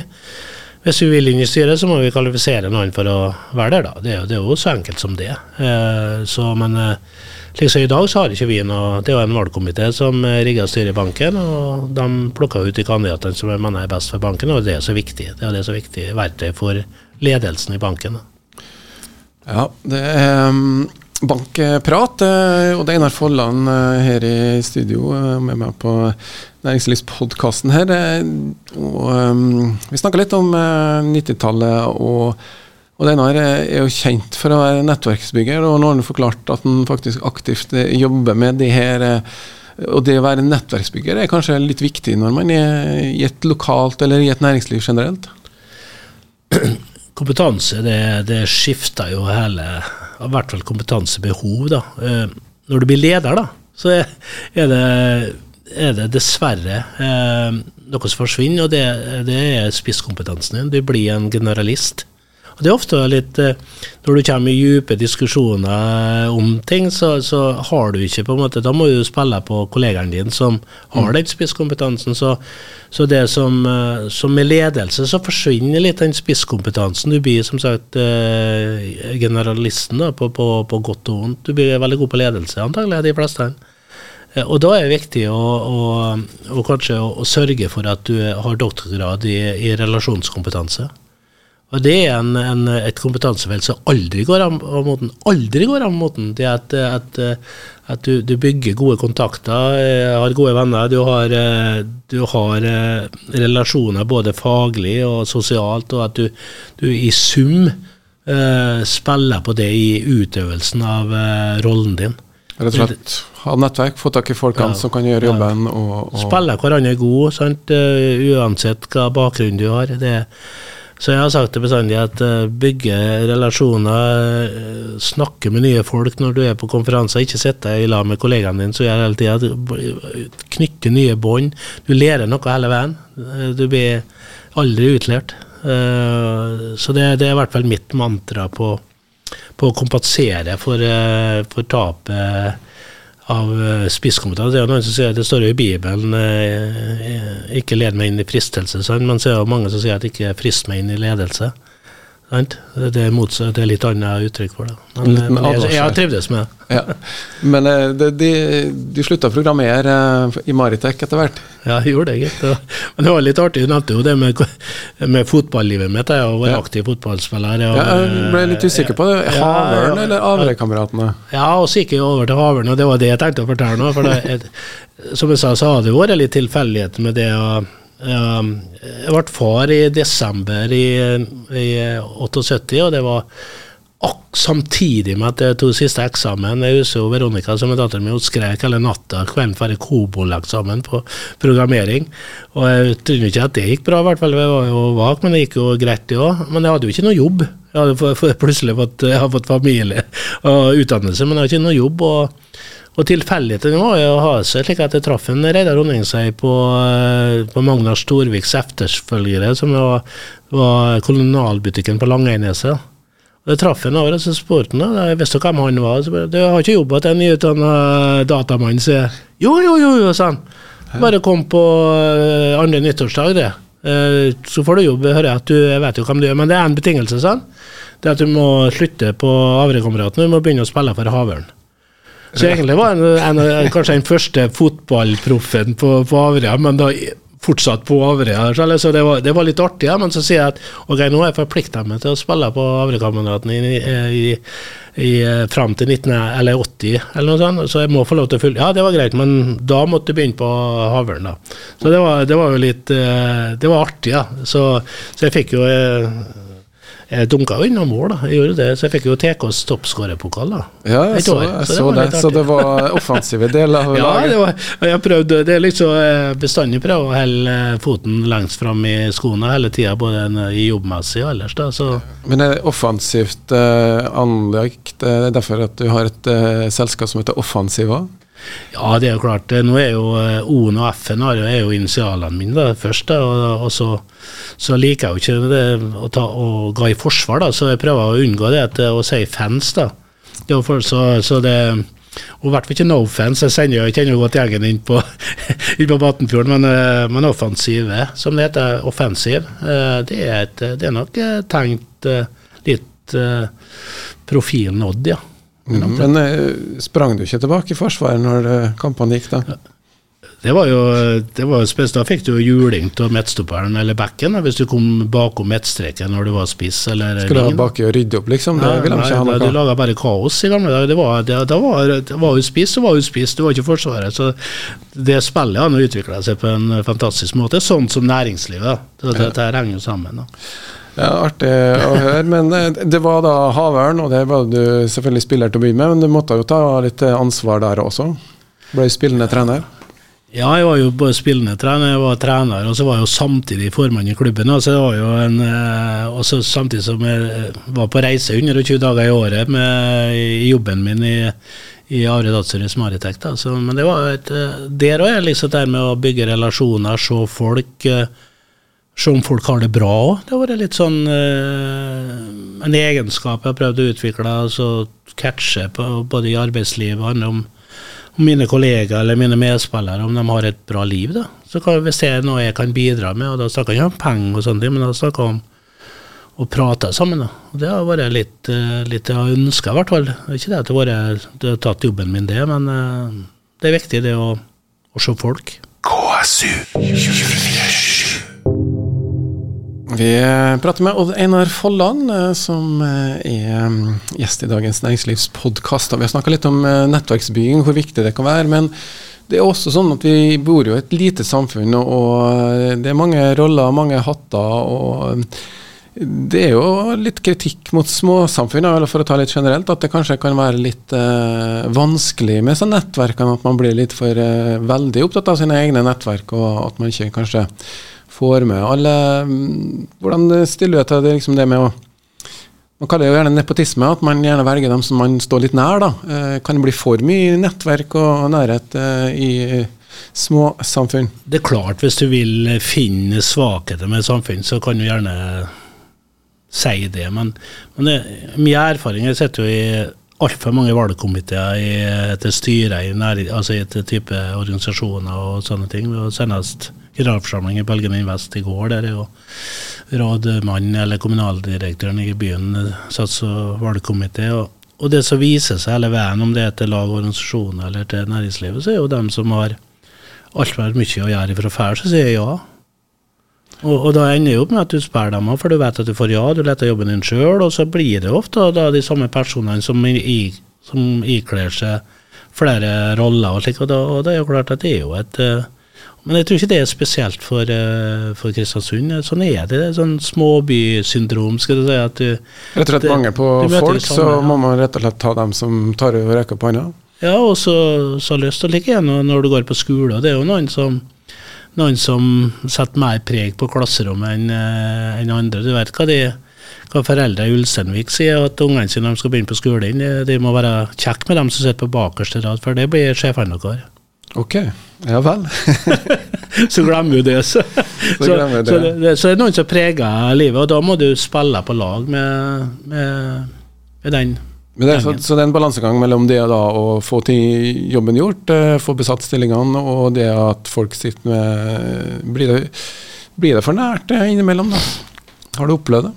Speaker 4: hvis vi vil inn i styret, så må vi kvalifisere noen for å være der, da. Det er, det er jo så enkelt som det. Eh, så, men eh, liksom i dag så har ikke vi noe Det er jo en valgkomité som rigger styret i banken, og de plukker ut de kandidatene som jeg mener er best for banken, og det er så viktig. Det er det så viktig verktøy for ledelsen i banken. Da.
Speaker 2: Ja, det er um, bankprat. Eh, og det er Einar Folland eh, her i studio eh, med meg på næringslivspodkasten her. Og, vi snakka litt om 90-tallet, og, og Einar er jo kjent for å være nettverksbygger. Og nå har han forklart at han faktisk aktivt jobber med de her og det å være nettverksbygger er kanskje litt viktig når man er i et lokalt eller i et næringsliv generelt?
Speaker 4: Kompetanse, det, det skifter jo hele I hvert fall kompetansebehov, da. Når du blir leder, da, så er, det er det dessverre eh, noe som forsvinner, og det, det er spisskompetansen din. Du blir en generalist. Og Det er ofte litt eh, Når du kommer i dype diskusjoner om ting, så, så, har du ikke på en måte Da må du spille på kollegaen din som har mm. den spisskompetansen. Så, så det som, eh, som, med ledelse, så forsvinner litt den spisskompetansen. Du blir som sagt eh, generalisten da, på, på, på godt og vondt. Du blir veldig god på ledelse, antagelig, de fleste. Eh, og da er det viktig å, å, å, å, sørge for at du har doktorgrad i, i relasjonskompetanse. Og Det er en, en, et kompetansefelt som aldri går av moten. Aldri går av moten. Det at, at, at du, du, bygger gode kontakter, eh, har gode venner, du har, eh, du har relasjoner både faglig og sosialt, og at du, du i sum uh, spiller på det i utøvelsen av uh, rollen din.
Speaker 2: Rett og slett ha nettverk, få tak i folkene ja, som kan gjøre jobben. Ja. Og,
Speaker 4: og Spille hverandre god, sant? Uansett hva bakgrunn du har. Det, så jeg har sagt det bestandig at uh, bygge relasjoner, uh, snakke med nye folk når du er på konferanser, ikke sitte i lag med kollegaene dine som gjør hele tida. Knytte nye bånd. Du lærer noe hele veien. du blir aldri utlært. så det, det, er i hvert fall mitt mantra på på å kompensere for, eh, for tapet av eh, spisskompetanse. Det er noen som sier at det står jo i Bibelen eh, 'ikke led meg inn i fristelse', men så er det mange som sier at 'ikke frist meg inn i ledelse'. Det er, motsatt, det er litt annet uttrykk for det. Men, men jeg, jeg, har trivdes med det.
Speaker 2: Ja. Men de, de, de slutta å programmere i Maritek etter hvert?
Speaker 4: Ja, jeg gjorde det, gitt. Men det var litt artig. Du nevnte jo det med, med fotballivet mitt. Jeg var ja. aktiv fotballspiller.
Speaker 2: Og, ja, jeg ble litt usikker på det. Havørn ja, eller Averøy-kameratene?
Speaker 4: Ja, og så gikk jeg over til Havørn, og det var det jeg tenkte å fortelle nå. For det, som jeg sa, så har det vært litt tilfeldigheter med det. Og, jeg ble far i desember i, i 78, og det var samtidig med at jeg tok siste eksamen Jeg husker Veronica som er datteren min, hun skrek hele natta kvelden før Kobol-eksamen på programmering. Og jeg trodde ikke at det gikk bra, i hvert fall. Jeg var jo vak, men det gikk jo greit, det òg. Men jeg hadde jo ikke noe jobb. Jeg hadde plutselig fått, jeg hadde fått familie og utdannelse, men jeg hadde ikke noe jobb. og og tilfeldigheten var jo å ha seg slik at jeg traff en Reidar Ronningsei på, eh, på Magnar Storviks efterfølgere, som var, var kolonialbutikken på Langeneset. Og Jeg traff en over, og så spurte han, jeg visste hvem han var. Så bare, du har ikke jobba til en nyutdanna datamann? sier jeg. Jo, jo, jo, jo, sa han. Bare kom på uh, andre nyttårsdag, det. Så får du jobb, hører jeg at du jeg vet jo hvem du er, men det er en betingelse, sa han. Det er at du må slutte på Avrekameraten, du må begynne å spille for Havøren. Så egentlig var han kanskje den første fotballproffen på, på Averøya, men da fortsatt på Averøya. Så det var, det var, litt artig. Ja. Men så sier jeg at ok, nå har jeg forplikta meg til å spille på Averøykameraten i, i, i, fram til 1980 eller noe sånt, så jeg må få lov til å fylle Ja, det var greit, men da måtte du begynne på Havørn, da. Så det var, det var, jo litt eh, Det var artig, ja. Så, så jeg fikk jo eh, jeg dunka jo innom mål, da. Jeg gjorde det, så jeg fikk jo TKs toppskårerpokal.
Speaker 2: Ja, jeg så, jeg så, så det. Så det var offensive deler av
Speaker 4: ja,
Speaker 2: laget?
Speaker 4: Ja, og jeg prøvde, det er liksom eh, bestandig prøve å holde eh, foten lengst fram i skoene hele tida, både i jobbmessig og ellers. da, så.
Speaker 2: Men er det offensivt eh, anlagt? Det er derfor at du har et eh, selskap som heter Offensiva?
Speaker 4: Ja, det er jo klart. Nå er jo eh, O-en og F-en er jo initialene mine da, først. Da, og, og så, så, liker jeg jo ikke det å, ta, å gå i forsvar, da, så jeg prøver å unngå det at, å si fans. da. For, så, så det og i hvert fall ikke no fans. Jeg sender jo, ikke ennå godt gjengen inn på, inn på Batnfjorden, men, eh, men offensive, som det heter, offensiv, eh, det er, et, det er nok tenkt litt profil nådd, ja.
Speaker 2: Mm, men uh, sprang du ikke tilbake i Forsvaret når uh, kampene gikk, da?
Speaker 4: Det var jo, det var spes, Da fikk du juling av midtstopperen eller backen hvis du kom bakom midtstreken når du var spiss. eller
Speaker 2: Skulle du ha baki og rydde opp, liksom? Det ville de ikke ha noe
Speaker 4: av. Du laga bare kaos i gamle dager. Det var, det, det var, det var jo spiss, og var jo spiss, det var ikke Forsvaret. Så det spillet har utvikla seg på en fantastisk måte, sånn som næringslivet. Det, det, det henger jo sammen. da.
Speaker 2: Ja, Artig å høre. Men eh, det var da havørn, og det var du selvfølgelig spiller til å begynne med, men du måtte jo ta litt ansvar der også? Ble spillende trener?
Speaker 4: Ja, jeg var jo både spillende trener, jeg var trener, og så var jeg jo samtidig formann i klubben. Og så var jo en, eh, og så samtidig som jeg var på reise 120 dager i året med, jobben min i, i Are Datsrud Maritech. Men det var et, eh, der òg er liksom det med å bygge relasjoner, se folk Se om folk har det bra òg. Det har vært litt sånn uh, en egenskap jeg har prøvd å utvikle. altså Catche på, både i arbeidslivet og om, om mine kollegaer eller mine medspillere, om de har et bra liv. da. Så kan, Hvis det er noe jeg kan bidra med, og da snakker jeg ikke om penger, og sånne men da snakker jeg om å prate sammen. da. Og Det har vært litt, uh, litt jeg har ønska, i hvert fall. Ikke det at det har tatt jobben min, det, men uh, det er viktig det å, å se folk. KSU 24
Speaker 2: vi prater med Odd Einar Folland, eh, som eh, er mm, gjest i dagens næringslivspodkast. Vi har snakka litt om eh, nettverksbygging, hvor viktig det kan være. Men det er også sånn at vi bor jo i et lite samfunn, og det er mange roller, mange hatter. og det er jo litt kritikk mot småsamfunn, for å ta litt generelt, at det kanskje kan være litt eh, vanskelig med sånne nettverkene. At man blir litt for eh, veldig opptatt av sine egne nettverk, og at man ikke kanskje får med alle mm, Hvordan stiller du deg til det, liksom det med å man kaller det jo gjerne nepotisme, at man gjerne velger dem som man står litt nær. da. Eh, kan det bli for mye nettverk og nærhet eh, i små samfunn?
Speaker 4: Det er klart, hvis du vil finne svakheter med samfunn, så kan du gjerne si det. Men, men det, mye erfaring Jeg sitter jo i altfor mange valgkomiteer til styret i, nær, altså i type organisasjoner og sånne ting. Og senest generalforsamling i Belgien Invest i går, der er jo rådmannen eller kommunaldirektøren i byen satt som valgkomité. Og, og, det som viser seg hele veien, om det er til lag og organisasjoner eller til næringslivet, så er jo dem som har altfor mye å gjøre for å fære, så sier ja. Og, og, da ender det opp med at du spør dem for du vet at du får ja, du leter jobben din sjøl, og så blir det ofte da de samme personene som, som ikler seg flere roller og slik, og, da, og det er jo klart at det er jo et Men jeg tror ikke det er spesielt for, eh, for Kristiansund. Sånn er det. det er sånn småbysyndrom. skal du si. At du,
Speaker 2: Rett og slett
Speaker 4: det-
Speaker 2: mangel på folk,
Speaker 4: det
Speaker 2: så må man rett og slett ta dem som tar over rekka på hånda.
Speaker 4: Ja, og så, så lyst til å ligge igjen når du går på skole. Det er jo noen som, noen som setter mer preg på klasserommet enn en andre. Du vet hva de hva foreldre i Ulsteinvik sier at ungene sine når de skal begynne på skolen, de må være kjekke med dem som sitter på bakerste rad, for det blir sjefene deres.
Speaker 2: Ok, ja vel.
Speaker 4: så glemmer du det. Så, så,
Speaker 2: glemmer du
Speaker 4: så,
Speaker 2: det.
Speaker 4: det, så det er noen som preger livet, og da må du spille på lag med, med, med den.
Speaker 2: Men det så, så det er en balansegang mellom det da å få til jobben gjort, eh, få besatt stillingene, og det at folk sitter med Blir det, blir det for nært innimellom, da? Har du opplevd det?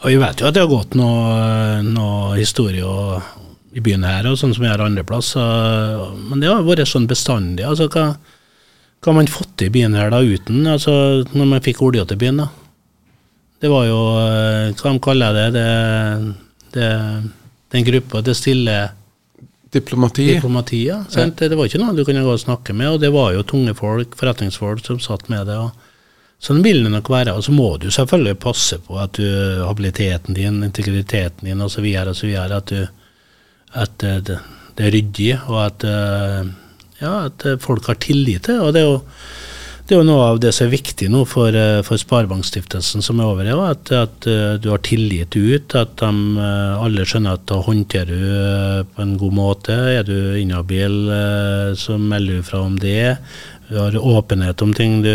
Speaker 4: Og vi vet jo at det har gått noe, noe historie og, i byen her, og sånn som jeg har andre plasser, men det har vært sånn bestandig. altså hva, hva har man fått til i byen her da uten, altså når man fikk olja til byen da? Det var jo, eh, hva de kaller det, det, det den gruppa, det stille
Speaker 2: Diplomati?
Speaker 4: Diplomati ja, ja. Det var ikke noe du kunne gå og snakke med, og det var jo tunge folk, forretningsfolk, som satt med det. og Sånn vil det nok være. Og så må du selvfølgelig passe på at du, habiliteten din, integriteten din osv. osv. At, du, at det, det er ryddig, og at, eh, ja, at folk har tillit til og det. er jo det er jo noe av det som er viktig nå for, eh, for Sparebankstiftelsen som er over, ja, at, at eh, du har tillit ut, at de alle skjønner at da håndterer du på en god måte. Er du inhabil, så melder du fra om det. Du har åpenhet om ting du,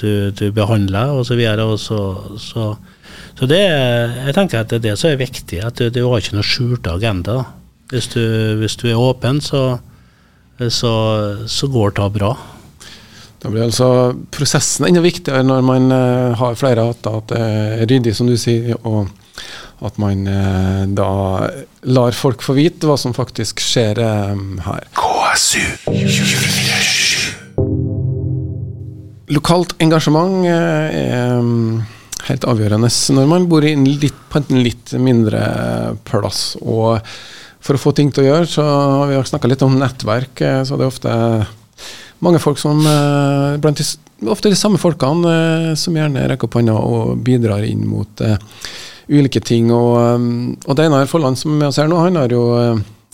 Speaker 4: du, du behandler, osv. Så, så, så, så jeg tenker at det er det som er viktig, at du, du har ikke noe skjulte agenda. Hvis du, hvis du er åpen, så, så, så går det bra.
Speaker 2: Da blir altså prosessen enda viktigere når man eh, har flere hatter, at det er ryddig, som du sier, og at man eh, da lar folk få vite hva som faktisk skjer eh, her. Lokalt engasjement er helt avgjørende når man bor på en litt mindre plass. Og for å få ting til å gjøre, så har vi snakka litt om nettverk. eh, Så det er ofte mange folk som eh, blant de, Ofte de samme folkene eh, som gjerne rekker opp hånda og bidrar inn mot ulike ting. Og, og Einar Folland som er med oss her nå, han har jo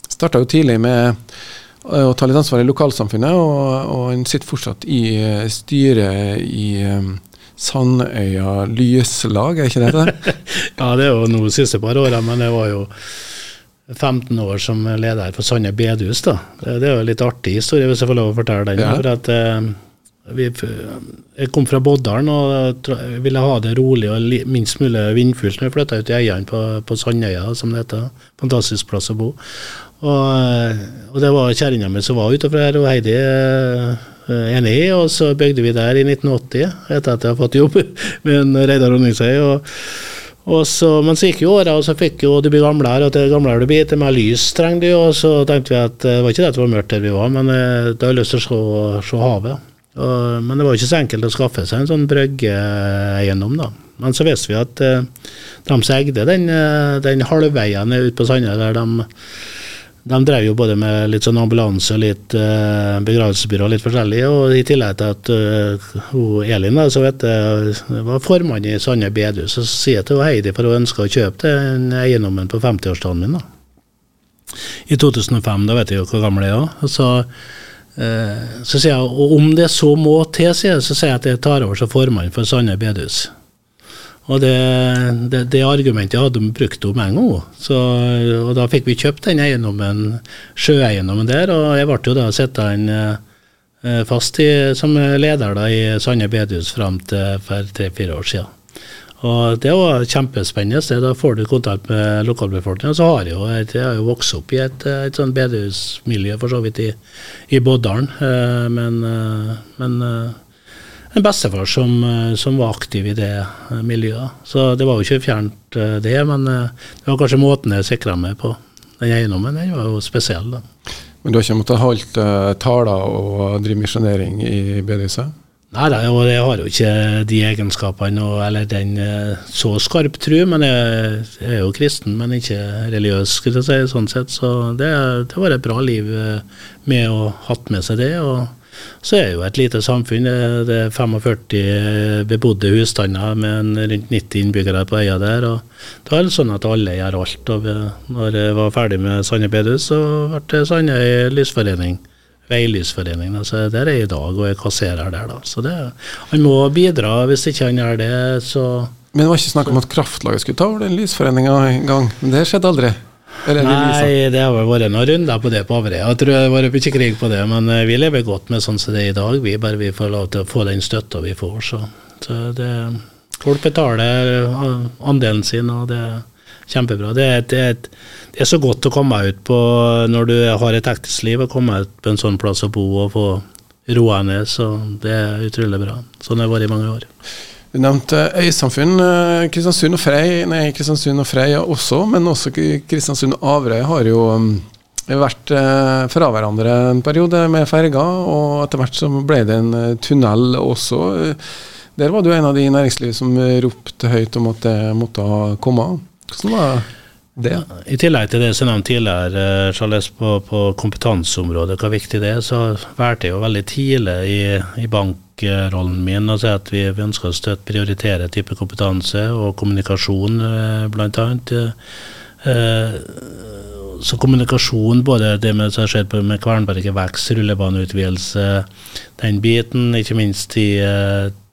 Speaker 2: starta jo tidlig med å ta litt ansvar i lokalsamfunnet, og, og han sitter fortsatt i styret i Sandøya Lyslag, er ikke det det?
Speaker 4: Ja, det er jo nå siste par åra, men det var jo 15 år som leder for Sande bedehus. da. Det, er jo en litt artig historie, hvis jeg får lov å fortelle den.
Speaker 2: Ja.
Speaker 4: For at eh, vi, Jeg kom fra Boddalen og ville ha det rolig og minst mulig vindfullt når jeg flytta ut i Eian på, på Sandøya, som det heter. Fantastisk plass å bo. Og, eh, og det var kjerringa mi som var utenfor her, og Heidi eh, enig i, og så bygde vi der i 1980, etter at jeg har fått jobb med en Reidar Honningsøy. og så, men så gikk jo åra, og så fikk jo du blir gamlere, og til gamlere du blir, til mer lys trenger du, og så tenkte vi at eh, det var ikke det at det var mørkt der vi var, men eh, da har jeg lyst til å se, se havet. Og, men det var jo ikke så enkelt å skaffe seg en sånn bryggeeiendom, da. Men så visste vi at eh, de som eide den, eh, den halvveien ute på Sandøy, der de de drev jo både med litt sånn ambulanse og litt uh, begravelsesbyrå litt forskjellig. Og i tillegg til at uh, hun Elin da, så vet jeg, var formann i Sande bedehus, så sier jeg til Heidi for hun ønsker å kjøpe den eiendommen på 50-årsdagen min. da. I 2005, da vet jeg jo hvor gammel jeg er. Og så, uh, så sier jeg, og om det så må til, sier jeg, så sier jeg at jeg tar over som formann for Sande bedehus. Og det, det, det argumentet hadde de brukt om en gang. Så, og da fikk vi kjøpt den eiendommen, sjøeiendommen der, og jeg ble jo da sittende eh, fast i, som leder da i Sande bedehus fram til for tre-fire år siden. Og det var kjempespennende. Da får du kontakt med lokalbefolkninga. Så har jeg jo, jeg har jo vokst opp i et, et sånn bedehusmiljø for så vidt i, i Boddalen. Eh, Men, eh, men eh, en bestefar som, eh, som var aktiv i det eh, miljøet. Så det var jo ikke fjernt eh, det, men det var kanskje måten jeg sikra meg på. Den eiendommen den var jo spesiell. da.
Speaker 2: Men du har ikke måttet holdt uh, taler og drive misjonering i BDC?
Speaker 4: Nei, da, jeg har jo ikke de egenskapene, eller den så skarp tru, men jeg, jeg er jo kristen, men ikke religiøs, skulle jeg si, sånn sett. Så det, det var et bra liv med å ha hatt med seg det. og så er jo et lite samfunn. Det er 45 bebodde husstander med rundt 90 innbyggere på øya der. og Det er det sånn at alle gjør alt. og når jeg var ferdig med Sandøy bedehus, så ble det Sandøy lysforening. Veilysforening. Altså der er jeg i dag og jeg kasserer der, da. Så det, han må bidra. Hvis ikke han gjør det, så
Speaker 2: Men det var ikke snakk om at kraftlaget skulle ta over den lysforeninga en gang. Det skjedde aldri.
Speaker 4: Nei, det har vel vært noen runder på det på Averøya. Jeg tror det har vært mye krig på det, men eh, vi lever godt med sånn som det er i dag. Vi bare vi får lov til å få den støtta vi får. Så, så det, folk betaler eh, andelen sin, og det er kjempebra. Det er, det, er et, det er så godt å komme ut på når du har et ektesliv, å komme ut på en sånn plass å bo og få roa ned. Så det er utrolig bra. Sånn har det vært i mange år.
Speaker 2: Du nevnte øysamfunn. eh, Kristiansund og Frei Nei, Kristiansund og Freia også, men også Kristiansund og Averøy har jo um, vært eh, fra hverandre en periode med ferga, og etter hvert så ble det en eh, tunnel også. Der var du en av de i næringslivet som ropte høyt om at det måtte komme. Hvordan var det?
Speaker 4: I tillegg til det som jeg nevnte tidligere, eh, Charles, på, på kompetanseområdet, hvor viktig det er, så valgte jeg jo veldig tidlig i, i bankrollen min å si at vi, vi ønsker å støtte, prioritere type kompetanse og kommunikasjon, eh, blant annet. Eh, så kommunikasjon, både det med, som har skjedd med Kvernberget vekst, rullebaneutvidelse, den biten, ikke minst i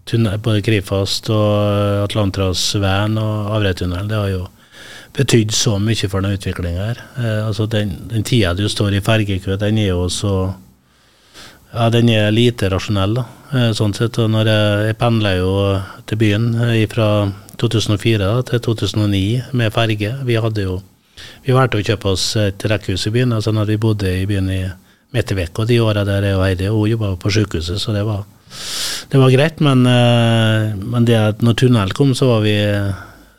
Speaker 4: både Krifast og Atlanterhavsveien og Avrøytunnelen, det har jo betydd så mye for den utviklinga her. Eh, altså den, den tida du står i fergekø, den er jo så Ja, den er lite rasjonell, da. Eh, sånn sett. Og når jeg, jeg pendler jo til byen eh, fra 2004 da, til 2009 med ferge. Vi hadde jo Vi valgte å kjøpe oss et rekkehus i byen, altså når vi bodde i byen i midt i uka de åra der jeg og Heidi hun jobba på sykehuset, så det var, det var greit. Men, eh, men det at når tunnel kom, så var vi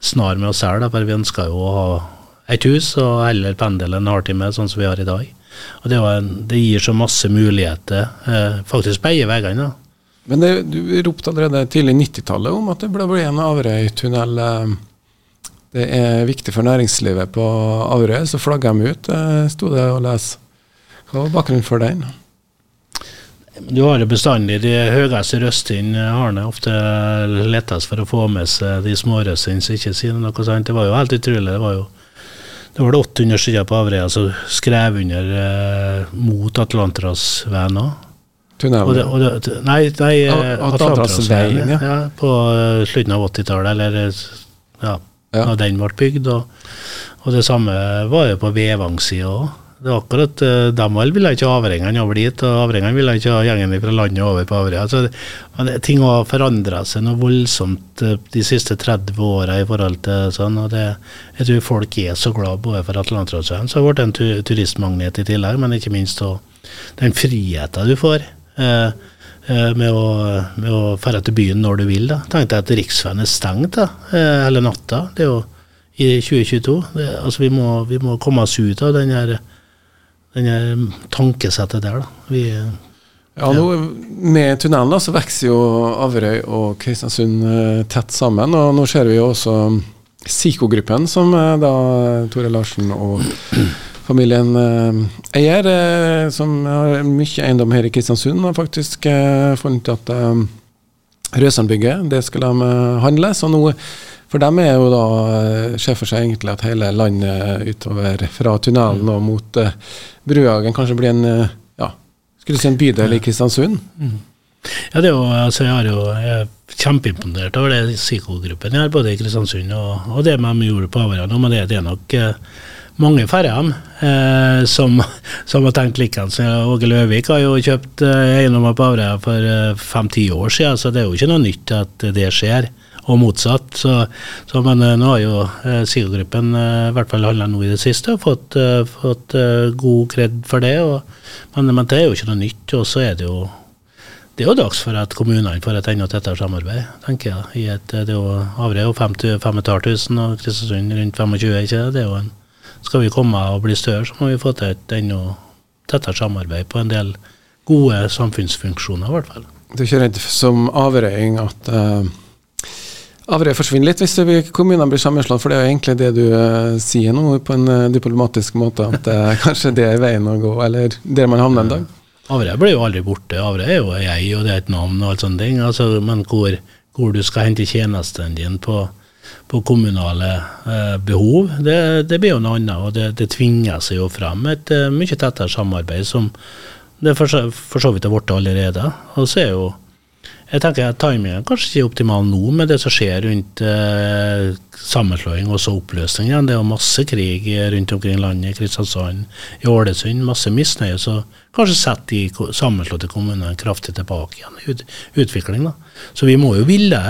Speaker 4: snar med oss selv, for vi ønska jo å ha et hus og heller pendle en halvtime, sånn som vi har i dag. Og det, en, det gir så masse muligheter, eh, faktisk begge veiene.
Speaker 2: Men det, du ropte allerede tidlig 90-tallet om at det ble en Averøy-tunnel. eh, Det er viktig for næringslivet på Averøy, så flagga de ut, eh, sto det å lese. Hva var bakgrunnen for den?
Speaker 4: Du har jo bestandig de høyeste røstene har det ofte lettest for å få med seg de smårøstene som ikke sier noe sant. Det var jo helt utrolig. Det var jo det var det 800 sider på Averøya som skrev under eh, mot Atlanterhavsveien òg.
Speaker 2: Tunnelen?
Speaker 4: Det, det, nei, nei eh, Atlanterhavsveien,
Speaker 2: Atlanterhavsveien, ja.
Speaker 4: ja. På eh, slutten av 80-tallet, eller eh, ja,
Speaker 2: Ja.
Speaker 4: når den ble bygd. Og, og det samme var jo på Vevang-sida òg. Det er akkurat Dem De alle ville ikke ha avringene over dit, og avringene ville ikke ha gjengen fra landet over på Averøya. Så det, men det- ting har forandra seg noe voldsomt eh, de siste 30 åra i forhold til sånn. og det, Jeg tror folk er så glad både for Atlanterhavsveien, så har blitt en tu turistmagnet i tillegg, men ikke minst den friheten du får. Eh, eh, med å, med dra til byen når du vil. da. Tenk deg at riksveien er stengt da, eh, hele natta. Det er jo i 2022. Det, altså vi må, vi må komme oss ut av den her, den her tankesettet der. da. Vi,
Speaker 2: Ja, nå, Med tunnelen så vokser jo Averøy og Kristiansund eh, tett sammen. og Nå ser vi jo også SIKO-gruppen, som eh, da Tore Larsen og familien eh, eier, som har mye eiendom her i Kristiansund, har faktisk funnet at Røsandbygget, det skal de handle. Så nå for dem er jo da eh, ser for seg egentlig at hele landet utover fra tunnelen og mot uh, Bruhagen kanskje blir en eh, ja, skulle si en bydel i Kristiansund?
Speaker 4: ja, det er jo, altså jeg, er jo, jeg er kjempeimponert over det psykogruppen jeg har, både i Kristiansund og, og det de gjorde på Averøya nå, men det, det er nok eh, mange færre av dem eh, som, som har tenkt likeens. Åge Løvik har jo kjøpt eh, eiendommer på Averøya for eh, fem-ti år siden, så det er jo ikke noe nytt at det skjer. Og motsatt. Så, så men eh, nå har jo eh, SIGO-gruppen eh, i hvert fall handla nå i det siste og fått, eh, fått god kred for det. Og, men, men det er jo ikke noe nytt. Og så er det jo det er jo dags for at kommunene får et enda tettere samarbeid, tenker jeg. I et, det er jo Averøy er jo 5500 og Kristiansund rundt 25 ikke det? det er jo en, skal vi komme og bli større, så må vi få til et enda tettere samarbeid på en del gode samfunnsfunksjoner, i hvert fall.
Speaker 2: Du er ikke redd som averøying at uh, Averøy forsvinner litt hvis kommunene blir sammenslått, for det er jo egentlig det du uh, sier nå på en uh, diplomatisk måte, at uh, kanskje det er veien å gå, eller der man havner en dag?
Speaker 4: Averøy blir jo aldri borte. Averøy er jo jeg, og det er et navn og alt sånne ting. Altså, men hvor, hvor, du skal hente tjenesten din på, på kommunale eh, behov, det, det, blir jo noe annet. Og det, det tvinger seg jo frem et mye tettere samarbeid som det for, for så vidt har blitt allerede. Og så er jo jeg tenker at Timingen er kanskje ikke optimal nå, med det som skjer rundt eh, sammenslåing og så oppløsning igjen. Det er jo masse krig rundt omkring landet, i Kristiansand, i Ålesund. Masse misnøye. Så kanskje setter de sammenslåtte kommunene kraftig tilbake igjen i ut, utvikling. da. Så vi må jo ville.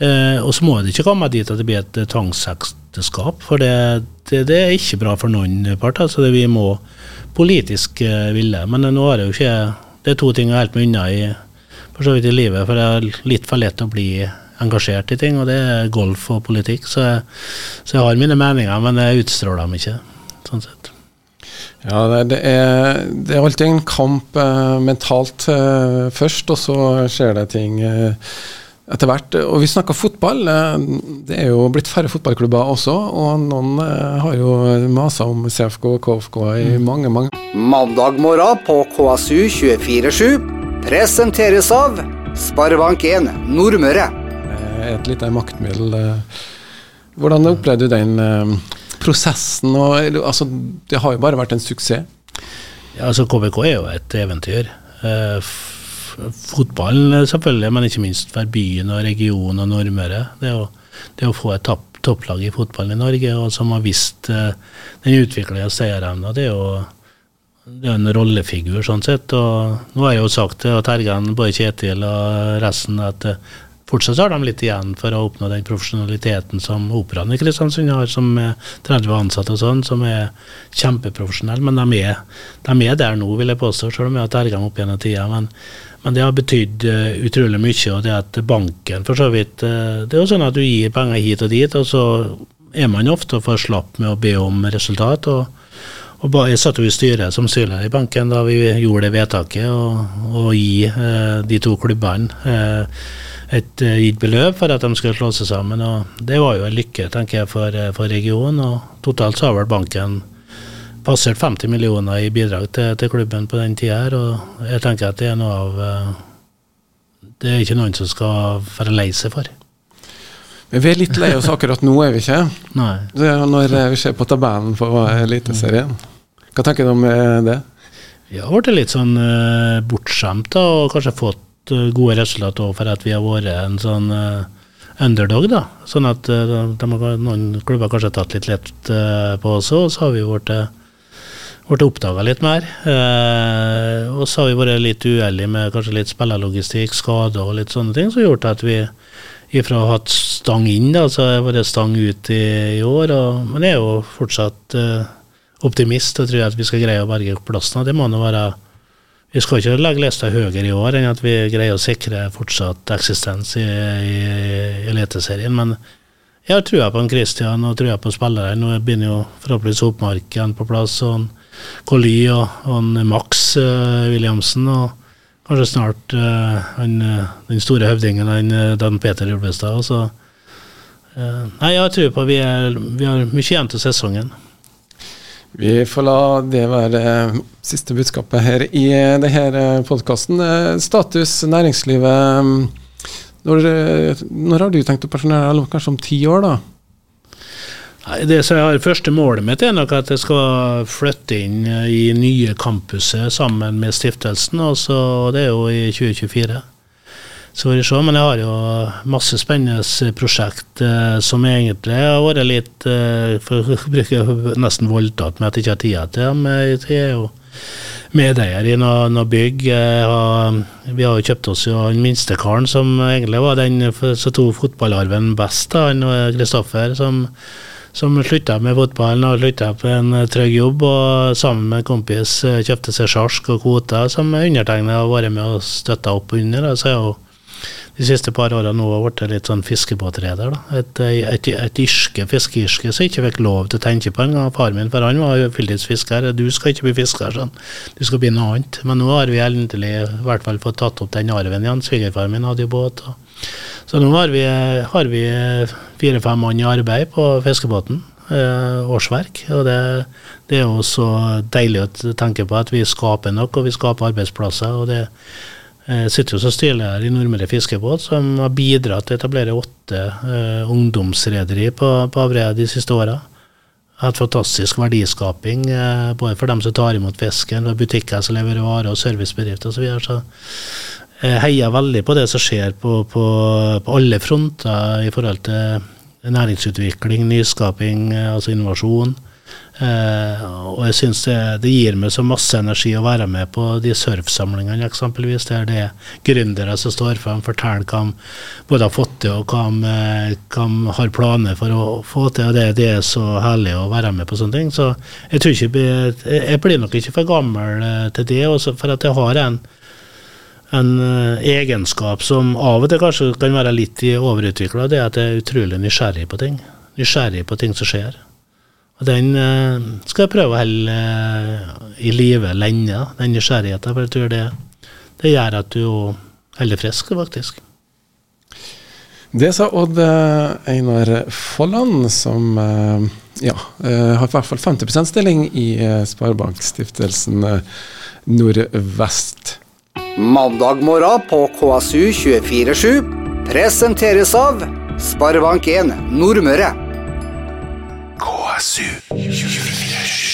Speaker 4: Eh, og så må det ikke komme dit at det blir et tvangsekteskap, for det, det, det, er ikke bra for noen part. Altså det vi må politisk eh, ville. Men nå har jeg jo ikke Det er to ting jeg er helt meg unna i for så vidt i livet, for det er litt for lett å bli engasjert i ting, og det er golf og politikk. Så jeg, så jeg har mine meninger, men jeg utstråler dem ikke, sånn sett.
Speaker 2: Ja, det er, det er alltid en kamp eh, mentalt eh, først, og så skjer det ting eh, etter hvert. Og vi snakker fotball. Eh, det er jo blitt færre fotballklubber også, og noen eh, har jo masa om CFK og KFK i mm. mange, mange
Speaker 1: Mandag morgen på KSU 247 presenteres av Sparebank1 Nordmøre.
Speaker 2: Eh, et lite maktmiddel. Eh. Hvordan opplevde du den eh, prosessen? Og, altså, det har jo bare vært en suksess.
Speaker 4: Ja, altså KBK er jo et eventyr. Fotballen selvfølgelig, men ikke minst for byen og regionen og Nordmøre. Det, det å få et topplag i fotballen i Norge, og som har vist den utviklinga og seierevna, det er jo det er en rollefigur, sånn sett. Og nå har jeg jo sagt til Tergen, både Kjetil og resten, at eh, fortsatt har de litt igjen for å oppnå den profesjonaliteten som Operaen i Kristiansund har, som er 30 ansatte og sånn, som er kjempeprofesjonelle. Men de er, de er, der nå, vil jeg påstå, selv om jeg har terga opp gjennom tida. Men, men, det har betydd uh, utrolig mye. Og det at banken for så vidt uh, Det er jo sånn at du gir penger hit og dit, og så er man ofte for slapp med å be om resultat. og og Jeg satt jo i styret som styreleder i banken da vi gjorde det vedtaket å gi eh, de to klubbene eh, et eh, gitt beløp for at de skulle slå seg sammen. og Det var jo en lykke tenker jeg, for, eh, for regionen. og Totalt så har vel banken passert 50 millioner i bidrag til, til klubben på den tida. her, og Jeg tenker at det er noe av eh, Det er ikke noen som skal være lei seg for.
Speaker 2: Men vi er litt lei oss akkurat nå, er vi ikke?
Speaker 4: Nei.
Speaker 2: Når vi ser på tabellen på Eliteserien. Hva tenker du om eh, det?
Speaker 4: Vi har blitt litt sånn uh, bortskjemt da, og kanskje fått uh, gode resultater for at vi har vært en sånn uh, underdog. da, Sånn at de, noen klubber kanskje har tatt litt lett på oss òg, så har vi blitt ble oppdaga litt mer. Eh, og så har vi vært litt uheldige med kanskje litt spillerlogistikk, skader og litt sånne ting, som har gjort at vi ifra å ha hatt stang inn, da, så har jeg vært stang ut i, i år. Og, men det er jo fortsatt eh, optimist og tror at vi skal greie å berge plassen. Det må nå være Vi skal ikke legge lista høyere i år enn at vi greier å sikre fortsatt eksistens i, i, i Eliteserien. Men jeg har trua på en Christian og trua på spillere. Nå begynner jo forhåpentligvis Oppmarken på plass. og Colly og, og Max uh, Williamsen. og Kanskje snart uh, han, den store høvdingen, han, Dan Peter Ulvestad. Uh, nei, jeg tror på vi, er, vi har mye igjen til sesongen.
Speaker 2: Vi får la det være siste budskapet her i denne podkasten. Status næringslivet. Når, når, har du tenkt å pensjonere deg? Kanskje om ti år, da?
Speaker 4: Det som jeg har Første målet mitt er nok at jeg skal flytte inn i nye campuset sammen med stiftelsen. Og det er jo i 2024. Så får vi se. Men jeg har jo masse spennende prosjekt eh, som egentlig har vært litt eh, For å bruke nesten voldtatt med at jeg ikke har tida til dem. Jeg er jo medeier i noe, noe bygg. Har, vi har jo kjøpt oss jo den minste karen som egentlig var den som tok fotballarven best, han Kristoffer. som som slutta med fotballen og slutta på en trygg jobb, og sammen med en kompis kjøpte seg sjark og kvoter, som undertegnede har vært med og støtta opp under. Så jeg jo de siste par åra nå har blitt litt sånn fiskebåtreder. Et, et, et yrke, fiskeyrke, som ikke fikk lov til å tenke på engang. Far min, for han var fulltidsfisker. Du skal ikke bli fisker, sånn. Du skal bli noe annet. Men nå har vi endelig i hvert fall fått tatt opp den arven igjen. Svigerfaren min hadde jo båt. Og. Så nå har vi, har vi fire-fem mann i arbeid på fiskebåten. eh, årsverk. Og det, det, er jo så deilig å tenke på at vi skaper nok, og vi skaper arbeidsplasser. og det jeg sitter jo som styreleder i Nordmøre Fiskebåt, som har bidratt til å etablere åtte uh, ungdomsrederi på, på Averøya de siste åra. Hatt fantastisk verdiskaping uh, både for dem som tar imot fisken, og butikker som leverer varer, og servicebedrifter osv. Så, så jeg heier veldig på det som skjer på, på, på alle fronter i forhold til næringsutvikling, nyskaping, uh, altså innovasjon. Uh, og jeg syns det, det, gir meg så masse energi å være med på de surfsamlingene, eksempelvis. Der det er gründere som står fram, forteller hva de både har fått til, og hva de, hva de har planer for å få til. og det, det, er så herlig å være med på sånne ting. Så jeg ikke jeg blir nok ikke for gammel eh, til det, for at jeg har en en uh, egenskap som av og til kanskje kan være litt overutvikla, det er at jeg er utrolig nysgjerrig på ting. Nysgjerrig på ting som skjer. Og den eh, skal jeg prøve å holde eh, i live lenge, den nysgjerrigheten. For jeg tror det, det gjør at du holder frisk, faktisk.
Speaker 2: Det sa Odd eh, Einar Folland, som ja, har i hvert fall 50 stilling i Sparebankstiftelsen Nordvest.
Speaker 1: Mandag morgen på KSU 247 presenteres av Sparebank1 Nordmøre. KSU 24